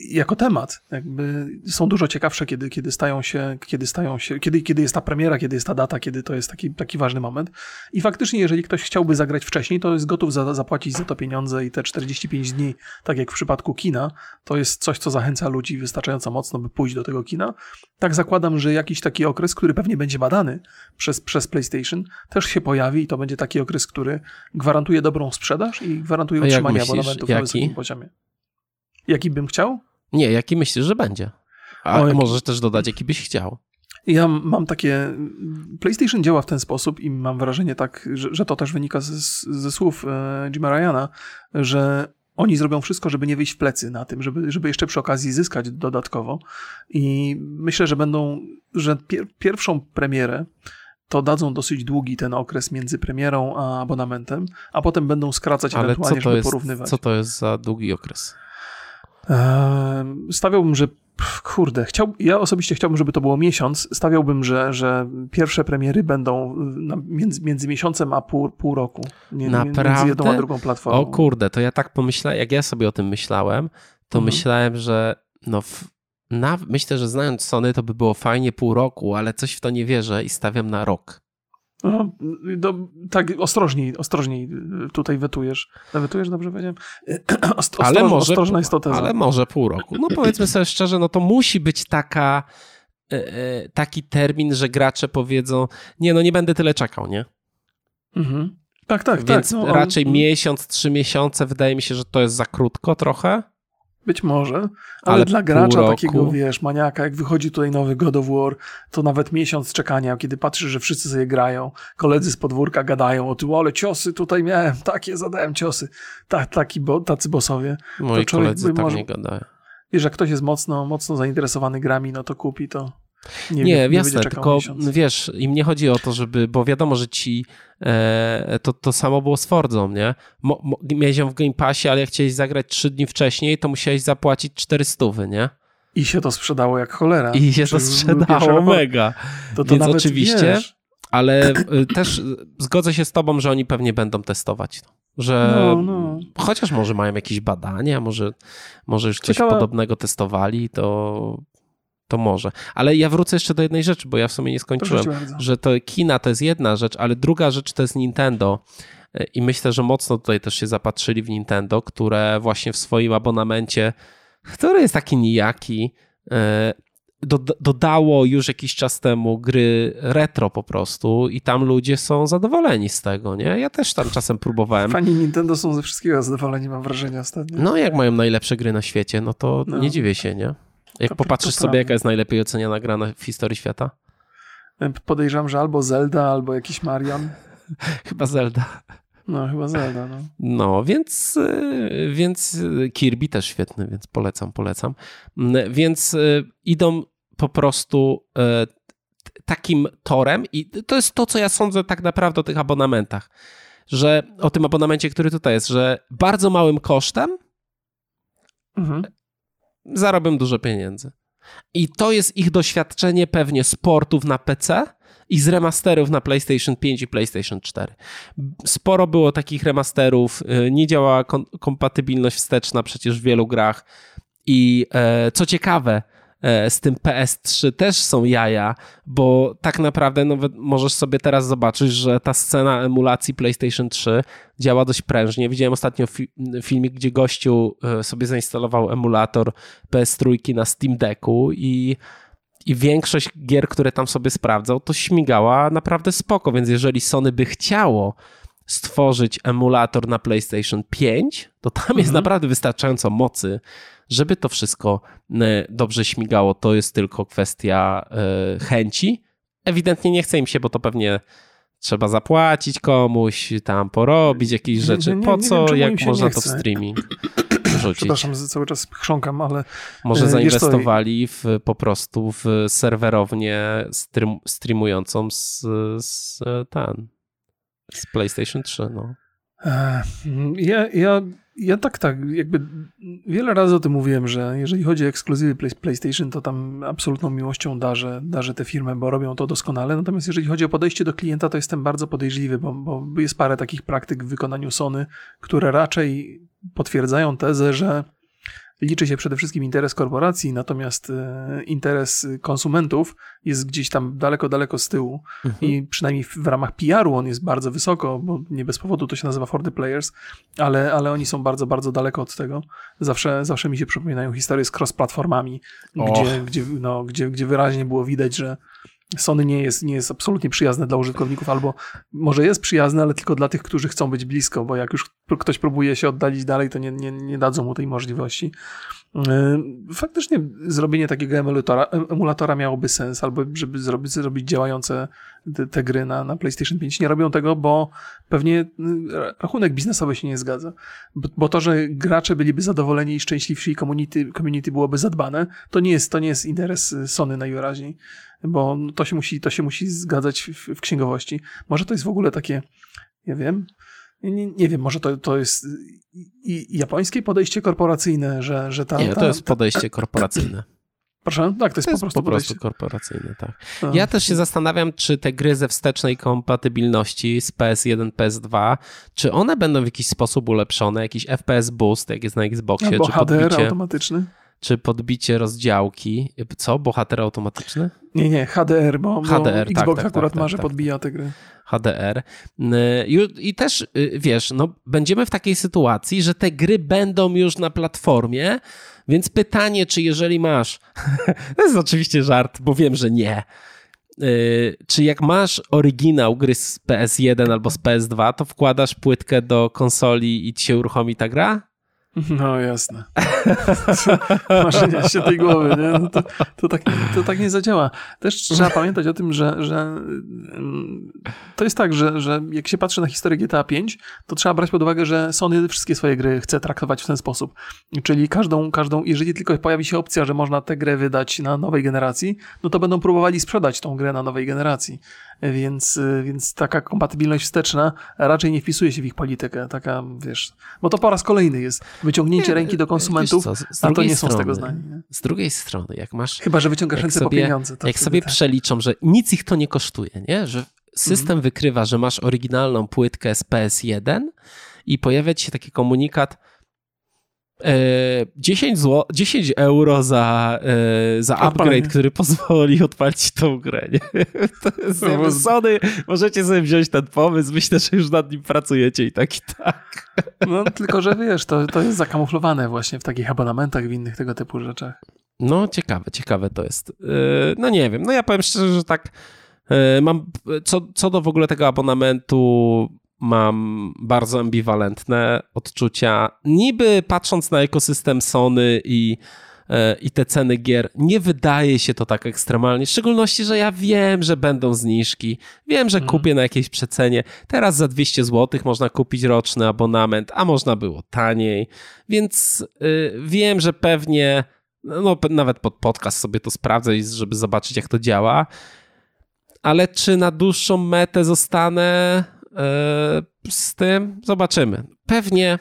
jako temat. Jakby są dużo ciekawsze, kiedy, kiedy stają się, kiedy stają się, kiedy, kiedy jest ta premiera, kiedy jest ta data, kiedy to jest taki, taki ważny moment. I faktycznie, jeżeli ktoś chciałby zagrać wcześniej, to jest gotów za, zapłacić za to pieniądze i te 45 dni, tak jak w przypadku kina, to jest coś, co zachęca ludzi wystarczająco mocno, by pójść do tego kina. Tak zakładam, że jakiś taki okres, który pewnie będzie badany przez, przez PlayStation, też się pojawi i to będzie taki okres, który gwarantuje dobrą sprzedaż i gwarantuje utrzymanie abonamentu na wysokim poziomie. Jaki bym chciał? Nie, jaki myślisz, że będzie? A o, możesz też dodać, jaki byś chciał. Ja mam takie. PlayStation działa w ten sposób i mam wrażenie tak, że, że to też wynika ze, ze słów e, Jima Ryana, że oni zrobią wszystko, żeby nie wyjść w plecy na tym, żeby, żeby jeszcze przy okazji zyskać dodatkowo. I myślę, że będą, że pier, pierwszą premierę to dadzą dosyć długi ten okres między premierą a abonamentem, a potem będą skracać Ale ewentualnie, żeby jest, porównywać. Co to jest za długi okres? Stawiałbym, że kurde, chciał, ja osobiście chciałbym, żeby to było miesiąc. Stawiałbym, że, że pierwsze premiery będą między, między miesiącem a pół, pół roku. Naprawdę? Między jedną a drugą platformą. O kurde, to ja tak pomyślałem, jak ja sobie o tym myślałem, to mhm. myślałem, że no w, na, myślę, że znając Sony, to by było fajnie pół roku, ale coś w to nie wierzę i stawiam na rok. No, do, tak, ostrożniej, ostrożniej tutaj wetujesz. Wetujesz, dobrze powiedziałem? Ostro, ale może, ostrożna jest to teza. Ale może pół roku. No powiedzmy sobie szczerze, no to musi być taka, e, e, taki termin, że gracze powiedzą, nie no nie będę tyle czekał, nie? Mhm. Tak, tak, Więc tak. No, raczej on... miesiąc, trzy miesiące wydaje mi się, że to jest za krótko trochę. Być może, ale, ale dla gracza takiego, wiesz, maniaka, jak wychodzi tutaj nowy God of War, to nawet miesiąc czekania, kiedy patrzysz, że wszyscy sobie grają, koledzy z podwórka gadają o tym, ale ciosy tutaj miałem, takie zadałem ciosy, Ta, taki bo, tacy bosowie. Moi to koledzy tak może, nie gadają. Wiesz, jak ktoś jest mocno, mocno zainteresowany grami, no to kupi to. Nie, nie wie, jasne, tylko miesiąc. wiesz, im nie chodzi o to, żeby, bo wiadomo, że ci e, to, to samo było z Fordzą, nie? Mo, mo, miałeś ją w Game Passie, ale jak chciałeś zagrać trzy dni wcześniej, to musiałeś zapłacić 400, nie? I się to sprzedało jak cholera. I się to sprzedało mega. To, to Więc oczywiście, wiesz. ale y, też zgodzę się z tobą, że oni pewnie będą testować to. Że no, no. chociaż może mają jakieś badania, może, może już coś Ciekawe. podobnego testowali, to to może. Ale ja wrócę jeszcze do jednej rzeczy, bo ja w sumie nie skończyłem, że to kina to jest jedna rzecz, ale druga rzecz to jest Nintendo. E, I myślę, że mocno tutaj też się zapatrzyli w Nintendo, które właśnie w swoim abonamencie, który jest taki nijaki, e, dodało już jakiś czas temu gry retro po prostu i tam ludzie są zadowoleni z tego, nie? Ja też tam czasem próbowałem. Fani Nintendo są ze wszystkiego zadowoleni, mam wrażenie ostatnio. No jak mają najlepsze gry na świecie, no to no. nie dziwię się, nie? Jak popatrzysz sobie, jaka jest najlepiej oceniana gra w historii świata? Podejrzewam, że albo Zelda, albo jakiś Marian. chyba Zelda. No, chyba Zelda, no. No, więc, y, więc Kirby też świetny, więc polecam, polecam. Mm, więc y, idą po prostu y, takim torem i to jest to, co ja sądzę tak naprawdę o tych abonamentach, że o tym abonamencie, który tutaj jest, że bardzo małym kosztem mhm zarobią dużo pieniędzy. I to jest ich doświadczenie pewnie sportów na PC i z remasterów na PlayStation 5 i PlayStation 4. Sporo było takich remasterów, y, nie działała kompatybilność wsteczna przecież w wielu grach. I e, co ciekawe, z tym PS3 też są jaja, bo tak naprawdę nawet możesz sobie teraz zobaczyć, że ta scena emulacji PlayStation 3 działa dość prężnie. Widziałem ostatnio fi filmik, gdzie gościu e, sobie zainstalował emulator PS3 na Steam Decku i i większość gier, które tam sobie sprawdzał, to śmigała naprawdę spoko, więc jeżeli Sony by chciało stworzyć emulator na PlayStation 5, to tam mhm. jest naprawdę wystarczająco mocy, żeby to wszystko e, dobrze śmigało. To jest tylko kwestia e, chęci. Ewidentnie nie chce im się, bo to pewnie trzeba zapłacić komuś, tam porobić jakieś rzeczy. Po co, wiem, jak można to w streaming rzucić? Przepraszam, cały czas chrząkam, ale... Może e, zainwestowali w, po prostu w serwerownię stream, streamującą z, z, ten, z PlayStation 3, no. Ja, ja ja tak, tak, jakby wiele razy o tym mówiłem, że jeżeli chodzi o ekskluzywy PlayStation, to tam absolutną miłością darzę, darzę tę firmę, bo robią to doskonale. Natomiast jeżeli chodzi o podejście do klienta, to jestem bardzo podejrzliwy, bo, bo jest parę takich praktyk w wykonaniu Sony, które raczej potwierdzają tezę, że liczy się przede wszystkim interes korporacji, natomiast e, interes konsumentów jest gdzieś tam daleko, daleko z tyłu mhm. i przynajmniej w, w ramach PR-u on jest bardzo wysoko, bo nie bez powodu to się nazywa for the players, ale, ale oni są bardzo, bardzo daleko od tego. Zawsze, zawsze mi się przypominają historie z cross-platformami, gdzie, gdzie, no, gdzie, gdzie wyraźnie było widać, że Sony nie jest, nie jest absolutnie przyjazne dla użytkowników, albo może jest przyjazne, ale tylko dla tych, którzy chcą być blisko, bo jak już ktoś próbuje się oddalić dalej, to nie, nie, nie dadzą mu tej możliwości. Yy, faktycznie zrobienie takiego emulatora, emulatora miałoby sens, albo żeby zrobić, zrobić działające te, te, gry na, na PlayStation 5. Nie robią tego, bo pewnie yy, rachunek biznesowy się nie zgadza. Bo, bo to, że gracze byliby zadowoleni i szczęśliwsi i community, community byłoby zadbane, to nie jest, to nie jest interes Sony najwyraźniej bo to się musi, to się musi zgadzać w, w księgowości. Może to jest w ogóle takie, nie wiem, nie, nie wiem, może to, to jest i, japońskie podejście korporacyjne, że, że ta... Nie, to jest podejście korporacyjne. Proszę? Tak, to jest, to jest po prostu, po prostu korporacyjne, tak. No. Ja też się zastanawiam, czy te gry ze wstecznej kompatybilności z PS1, PS2, czy one będą w jakiś sposób ulepszone, jakiś FPS boost, jak jest na Xboxie, Albo czy HDR podbicie... automatyczny? Czy podbicie rozdziałki. Co? Bohater automatyczny? Nie, nie, HDR, bo, HDR, bo tak, Xbox tak, akurat tak, ma, że tak, podbija te gry. HDR. Y, I też, y, wiesz, no, będziemy w takiej sytuacji, że te gry będą już na platformie, więc pytanie, czy jeżeli masz, to jest oczywiście żart, bo wiem, że nie, yy, czy jak masz oryginał gry z PS1 albo z PS2, to wkładasz płytkę do konsoli i ci się uruchomi ta gra? No jasne. Maszenia się tej głowy, nie? No to, to, tak, to tak nie zadziała. Też trzeba pamiętać o tym, że, że mm, to jest tak, że, że jak się patrzy na historię GTA 5, to trzeba brać pod uwagę, że Sony wszystkie swoje gry chce traktować w ten sposób. Czyli każdą, każdą, jeżeli tylko pojawi się opcja, że można tę grę wydać na nowej generacji, no to będą próbowali sprzedać tą grę na nowej generacji więc, więc taka kompatybilność wsteczna raczej nie wpisuje się w ich politykę. Taka, wiesz, bo to po raz kolejny jest wyciągnięcie nie, ręki do konsumentów, co, a to nie są z tego znani. Nie? Z drugiej strony, jak masz... Chyba, że wyciągasz ręce sobie, po pieniądze. jak sobie tak. przeliczą, że nic ich to nie kosztuje, nie? że system mhm. wykrywa, że masz oryginalną płytkę z PS1 i pojawia ci się taki komunikat, 10, e, zł, 10 euro za, e, za upgrade, który pozwoli odpalić tą grę. Nie? To jest no, Sony, możecie sobie wziąć ten pomysł, myślę, że już nad nim pracujecie i tak i tak. No tylko, że wiesz, to, to jest zakamuflowane właśnie w takich abonamentach, w innych tego typu rzeczach. No ciekawe, ciekawe to jest. E, no nie wiem, no ja powiem szczerze, że tak mam, co, co do w ogóle tego abonamentu, mam bardzo ambiwalentne odczucia. Niby patrząc na ekosystem Sony i, e, i te ceny gier, nie wydaje się to tak ekstremalnie. W szczególności, że ja wiem, że będą zniżki. Wiem, że mhm. kupię na jakiejś przecenie. Teraz za 200 zł można kupić roczny abonament, a można było taniej. Więc yy, wiem, że pewnie, no nawet pod podcast sobie to sprawdzę, żeby zobaczyć, jak to działa. Ale czy na dłuższą metę zostanę? E, z tym zobaczymy. Pewnie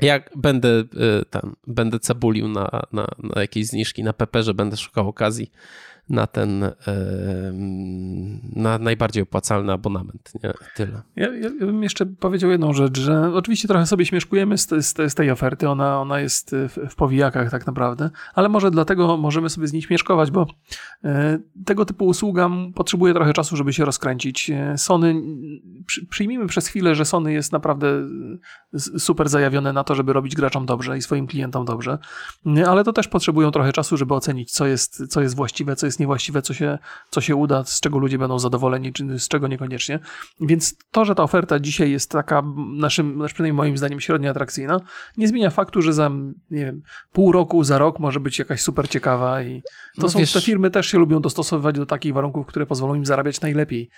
jak będę e, tam, będę cebulił na, na, na jakieś zniżki na że będę szukał okazji na ten na najbardziej opłacalny abonament. Nie? Tyle. Ja, ja, bym jeszcze powiedział jedną rzecz, że oczywiście trochę sobie śmieszkujemy z, z, z tej oferty, ona, ona jest w, w powijakach tak naprawdę, ale może dlatego możemy sobie z niej śmieszkować, bo e, tego typu usługa potrzebuje trochę czasu, żeby się rozkręcić. E, Sony, przy, przyjmijmy przez chwilę, że Sony jest naprawdę super zajawione na to, żeby robić graczom dobrze i swoim klientom dobrze, ale to też potrzebują trochę czasu, żeby ocenić, co jest, co jest właściwe, co jest jest niewłaściwe, co się, co się uda, z czego ludzie będą zadowoleni, czy z czego niekoniecznie. Więc to, że ta oferta dzisiaj jest taka, naszym, znaczy przynajmniej moim zdaniem, średnio atrakcyjna, nie zmienia faktu, że za, nie wiem, pół roku, za rok może być jakaś super ciekawa i to no są, wiesz, te firmy też się lubią dostosowywać do takich warunków, które pozwolą im zarabiać najlepiej.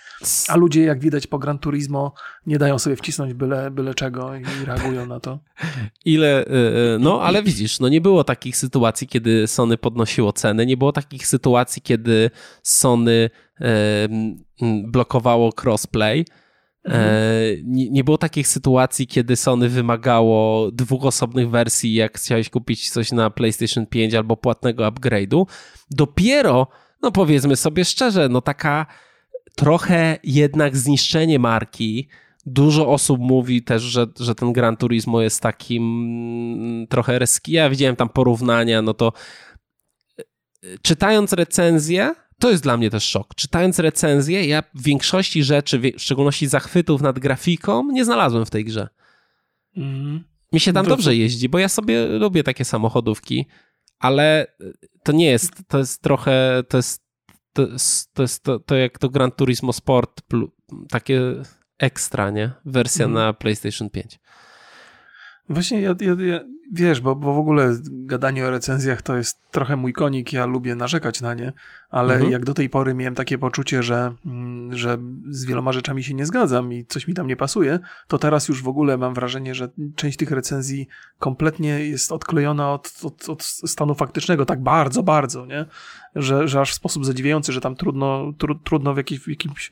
A ludzie, jak widać po Gran Turismo, nie dają sobie wcisnąć byle, byle czego i reagują na to. Ile, y, y, no ale widzisz, no nie było takich sytuacji, kiedy Sony podnosiło ceny, nie było takich sytuacji, kiedy Sony blokowało crossplay. Mhm. Nie, nie, było takich sytuacji, kiedy Sony wymagało dwóch osobnych wersji, jak chciałeś kupić coś na PlayStation 5 albo płatnego upgrade'u. Dopiero, no powiedzmy sobie szczerze, no taka trochę jednak zniszczenie marki. Dużo osób mówi też, że, że ten Gran Turismo jest takim mm, trochę reski. Ja widziałem tam porównania, no to czytając recenzję, to jest dla mnie też szok. Czytając recenzję, ja większości rzeczy, w szczególności zachwytów nad grafiką, nie znalazłem w tej grze. Mm. Mi się tam to dobrze jeździ, bo ja sobie lubię takie samochodówki, ale to nie jest, to jest trochę, to jest, to to, jest to, to jak to Gran Turismo Sport, takie ekstra, nie? Wersja mm. na PlayStation 5. Właśnie ja, ja, ja, wiesz, bo, bo w ogóle gadanie o recenzjach to jest trochę mój konik, ja lubię narzekać na nie, ale mhm. jak do tej pory miałem takie poczucie, że, mm, że z wieloma rzeczami się nie zgadzam i coś mi tam nie pasuje, to teraz już w ogóle mam wrażenie, że część tych recenzji kompletnie jest odklejona od, od, od stanu faktycznego, tak bardzo, bardzo, nie? Że, że aż w sposób zadziwiający, że tam trudno, tru, trudno w, jakiś, w jakimś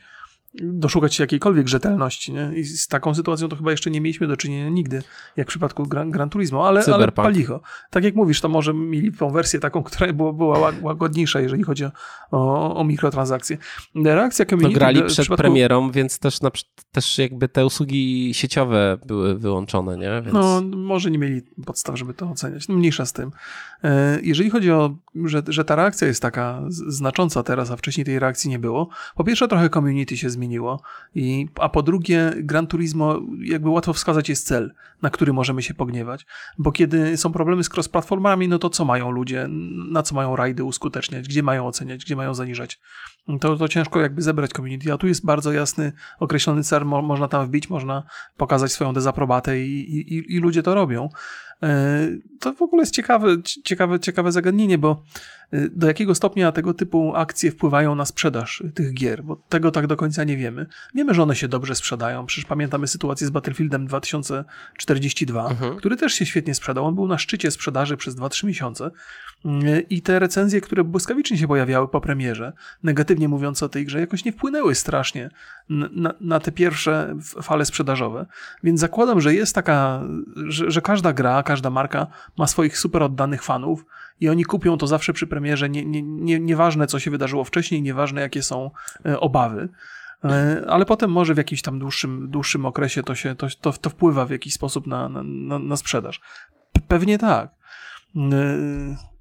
doszukać się jakiejkolwiek rzetelności. Nie? I z taką sytuacją to chyba jeszcze nie mieliśmy do czynienia nigdy, jak w przypadku Gran, Gran Turismo, ale, ale palicho. Tak jak mówisz, to może mieli tą wersję taką, która była, była łagodniejsza, jeżeli chodzi o, o, o mikrotransakcje. Reakcja community... No grali przed przypadku... premierą, więc też, na, też jakby te usługi sieciowe były wyłączone, nie? Więc... No, może nie mieli podstaw, żeby to oceniać. No, mniejsza z tym. E, jeżeli chodzi o, że, że ta reakcja jest taka znacząca teraz, a wcześniej tej reakcji nie było, po pierwsze trochę community się zmieniło, zmieniło. I, a po drugie, Gran Turismo, jakby łatwo wskazać jest cel, na który możemy się pogniewać. Bo kiedy są problemy z cross-platformami, no to co mają ludzie? Na co mają rajdy uskuteczniać? Gdzie mają oceniać? Gdzie mają zaniżać? To, to ciężko jakby zebrać community. A tu jest bardzo jasny, określony cel, mo, można tam wbić, można pokazać swoją dezaprobatę i, i, i ludzie to robią. E, to w ogóle jest ciekawe, ciekawe, ciekawe zagadnienie, bo e, do jakiego stopnia tego typu akcje wpływają na sprzedaż tych gier, bo tego tak do końca nie wiemy. Wiemy, że one się dobrze sprzedają. Przecież pamiętamy sytuację z Battlefieldem 2042, mhm. który też się świetnie sprzedał. On był na szczycie sprzedaży przez 2-3 miesiące e, i te recenzje, które błyskawicznie się pojawiały po premierze, negatywnie mówiąc o tej grze, jakoś nie wpłynęły strasznie na, na te pierwsze fale sprzedażowe. Więc zakładam, że jest taka, że, że każda gra, każda marka ma swoich super oddanych fanów i oni kupią to zawsze przy premierze, nie, nie, nie, nieważne co się wydarzyło wcześniej, nieważne jakie są e, obawy. E, ale potem może w jakimś tam dłuższym, dłuższym okresie to, się, to, to, to wpływa w jakiś sposób na, na, na sprzedaż. Pewnie tak.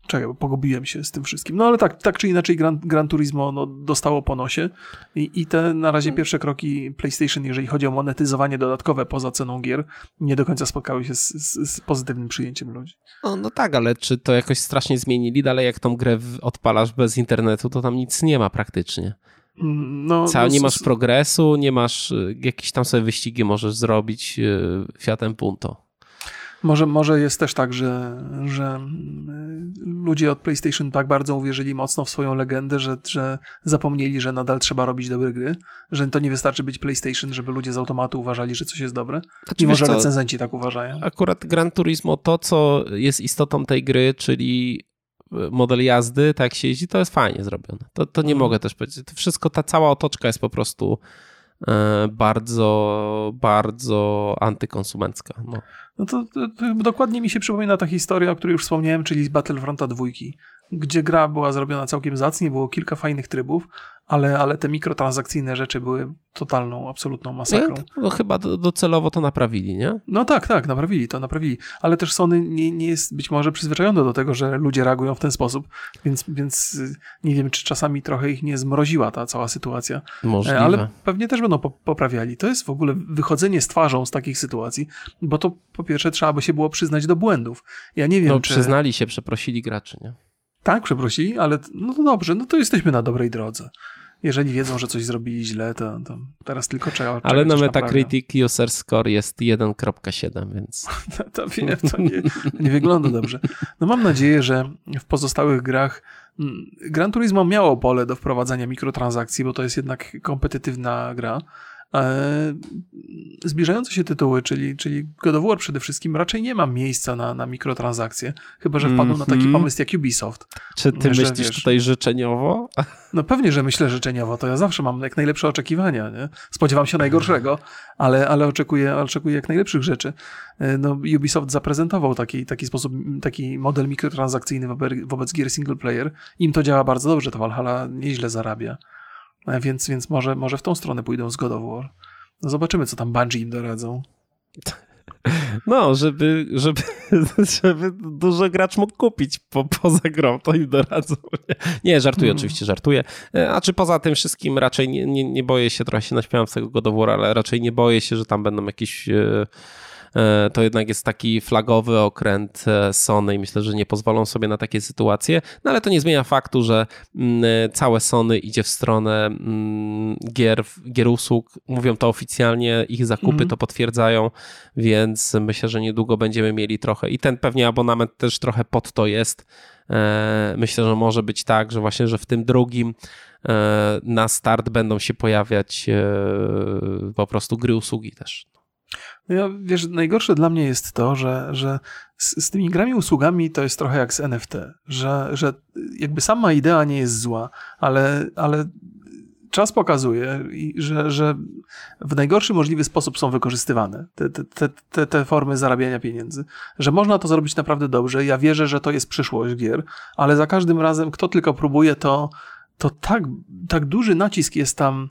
Czekaj, bo pogubiłem się z tym wszystkim. No ale tak, tak czy inaczej Gran, Gran Turismo no, dostało po nosie I, i te na razie mm. pierwsze kroki PlayStation, jeżeli chodzi o monetyzowanie dodatkowe poza ceną gier, nie do końca spotkały się z, z, z pozytywnym przyjęciem ludzi. No, no tak, ale czy to jakoś strasznie zmienili? Dalej jak tą grę odpalasz bez internetu, to tam nic nie ma praktycznie. Mm, no, Cały, no, nie masz progresu, nie masz, y, jakieś tam sobie wyścigi możesz zrobić y, Fiatem Punto. Może, może jest też tak, że, że mm, ludzie od PlayStation tak bardzo uwierzyli mocno w swoją legendę, że, że zapomnieli, że nadal trzeba robić dobre gry, że to nie wystarczy być PlayStation, żeby ludzie z automatu uważali, że coś jest dobre. Znaczy, I może recenzenci tak uważają. Akurat Gran Turismo, to co jest istotą tej gry, czyli e, model jazdy, tak się jeździ, to jest fajnie zrobione. To, to nie hmm. mogę też powiedzieć. To wszystko, ta cała otoczka jest po prostu E, bardzo, bardzo antykonsumencka. No. No to, to, to, dokładnie mi się przypomina ta historia, o której już wspomniałem, czyli z Battlefronta dwójki, gdzie gra była zrobiona całkiem zacnie, było kilka fajnych trybów, ale, ale te mikrotransakcyjne rzeczy były totalną, absolutną masakrą. No, no chyba docelowo to naprawili, nie? No tak, tak, naprawili to, naprawili. Ale też Sony nie, nie jest być może przyzwyczajone do tego, że ludzie reagują w ten sposób, więc, więc y, nie wiem, czy czasami trochę ich nie zmroziła ta cała sytuacja. Możliwe. Ale pewnie też będą poprawiali. To jest w ogóle wychodzenie z twarzą z takich sytuacji, bo to po pierwsze trzeba by się było przyznać do błędów. Ja nie wiem, No czy... przyznali się, przeprosili graczy, nie? Tak, przeprosili, ale no to dobrze, no to jesteśmy na dobrej drodze. Jeżeli wiedzą, że coś zrobili źle, to, to teraz tylko trzeba. Ale na Metacritic naprawia. user score jest 1.7, więc. to, to wiem, to nie, nie wygląda dobrze. No mam nadzieję, że w pozostałych grach mm, Gran Turismo miało pole do wprowadzania mikrotransakcji, bo to jest jednak kompetytywna gra. E, zbliżające się tytuły, czyli, czyli God of War przede wszystkim, raczej nie ma miejsca na, na mikrotransakcje, chyba że wpadną mm -hmm. na taki mhm. pomysł jak Ubisoft. Czy ty że, myślisz wiesz, tutaj życzeniowo? No pewnie, że myślę życzeniowo, to ja zawsze mam jak najlepsze oczekiwania. Nie? Spodziewam się najgorszego, ale, ale oczekuję, oczekuję jak najlepszych rzeczy. E, no, Ubisoft zaprezentował taki, taki sposób, taki model mikrotransakcyjny wobec, wobec gier single player. Im to działa bardzo dobrze, to Valhalla nieźle zarabia. E, więc, więc może, może w tą stronę pójdą z God of War. No zobaczymy, co tam Bungie im doradzą. No, żeby, żeby, żeby dużo gracz mógł kupić po, poza grą, to im doradzą. Nie, żartuję, hmm. oczywiście żartuję. E, a czy poza tym wszystkim raczej nie, nie, nie boję się, trochę się naśmiałem z tego God of War, ale raczej nie boję się, że tam będą jakieś... Yy to jednak jest taki flagowy okręt e, Sony i myślę, że nie pozwolą sobie na takie sytuacje, no ale to nie zmienia faktu, że mm, e, całe Sony idzie w stronę mm, gier, gier usług, mówią to oficjalnie, ich zakupy mm. to potwierdzają, więc myślę, że niedługo będziemy mieli trochę i ten pewnie abonament też trochę pod to jest. Myślę, że może być tak, że właśnie, że w tym drugim na start będą się pojawiać po prostu gry usługi też. No ja, wiesz, najgorsze dla mnie jest to, że, że z, z, tymi grami usługami to jest trochę jak z NFT, że, że jakby sama idea nie jest zła, ale, ale czas pokazuje, że, że w najgorszy możliwy sposób są wykorzystywane te, te, te, te formy zarabiania pieniędzy, że można to zrobić naprawdę dobrze. Ja wierzę, że to jest przyszłość gier, ale za każdym razem, kto tylko próbuje, to to tak, tak duży nacisk jest tam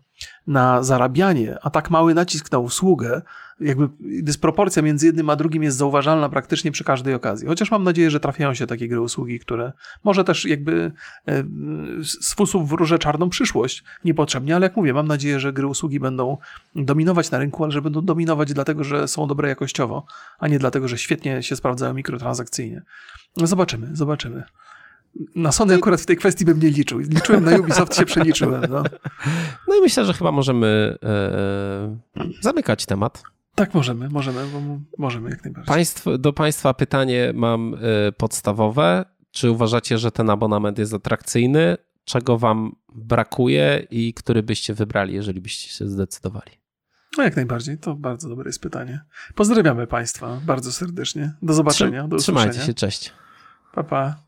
na zarabianie, a tak mały nacisk na usługę, jakby dysproporcja między jednym a drugim jest zauważalna praktycznie przy każdej okazji. Chociaż mam nadzieję, że trafiają się takie gry usługi, które może też jakby e, z fusów wróżę czarną przyszłość niepotrzebnie, ale jak mówię, mam nadzieję, że gry usługi będą dominować na rynku, ale że będą dominować dlatego, że są dobre jakościowo, a nie dlatego, że świetnie się sprawdzają mikrotransakcyjnie. No zobaczymy, zobaczymy. Na Sony akurat w tej kwestii bym nie liczył. Liczyłem na Ubisoft, się przeliczyłem. No. no i myślę, że chyba możemy e, zamykać temat. Tak, możemy, możemy, możemy jak najbardziej. Państw, do Państwa pytanie mam e, podstawowe. Czy uważacie, że ten abonament jest atrakcyjny? Czego Wam brakuje i który byście wybrali, jeżeli byście się zdecydowali? No jak najbardziej, to bardzo dobre jest pytanie. Pozdrawiamy Państwa bardzo serdecznie. Do zobaczenia. Do Trzymajcie się, cześć. Pa, pa.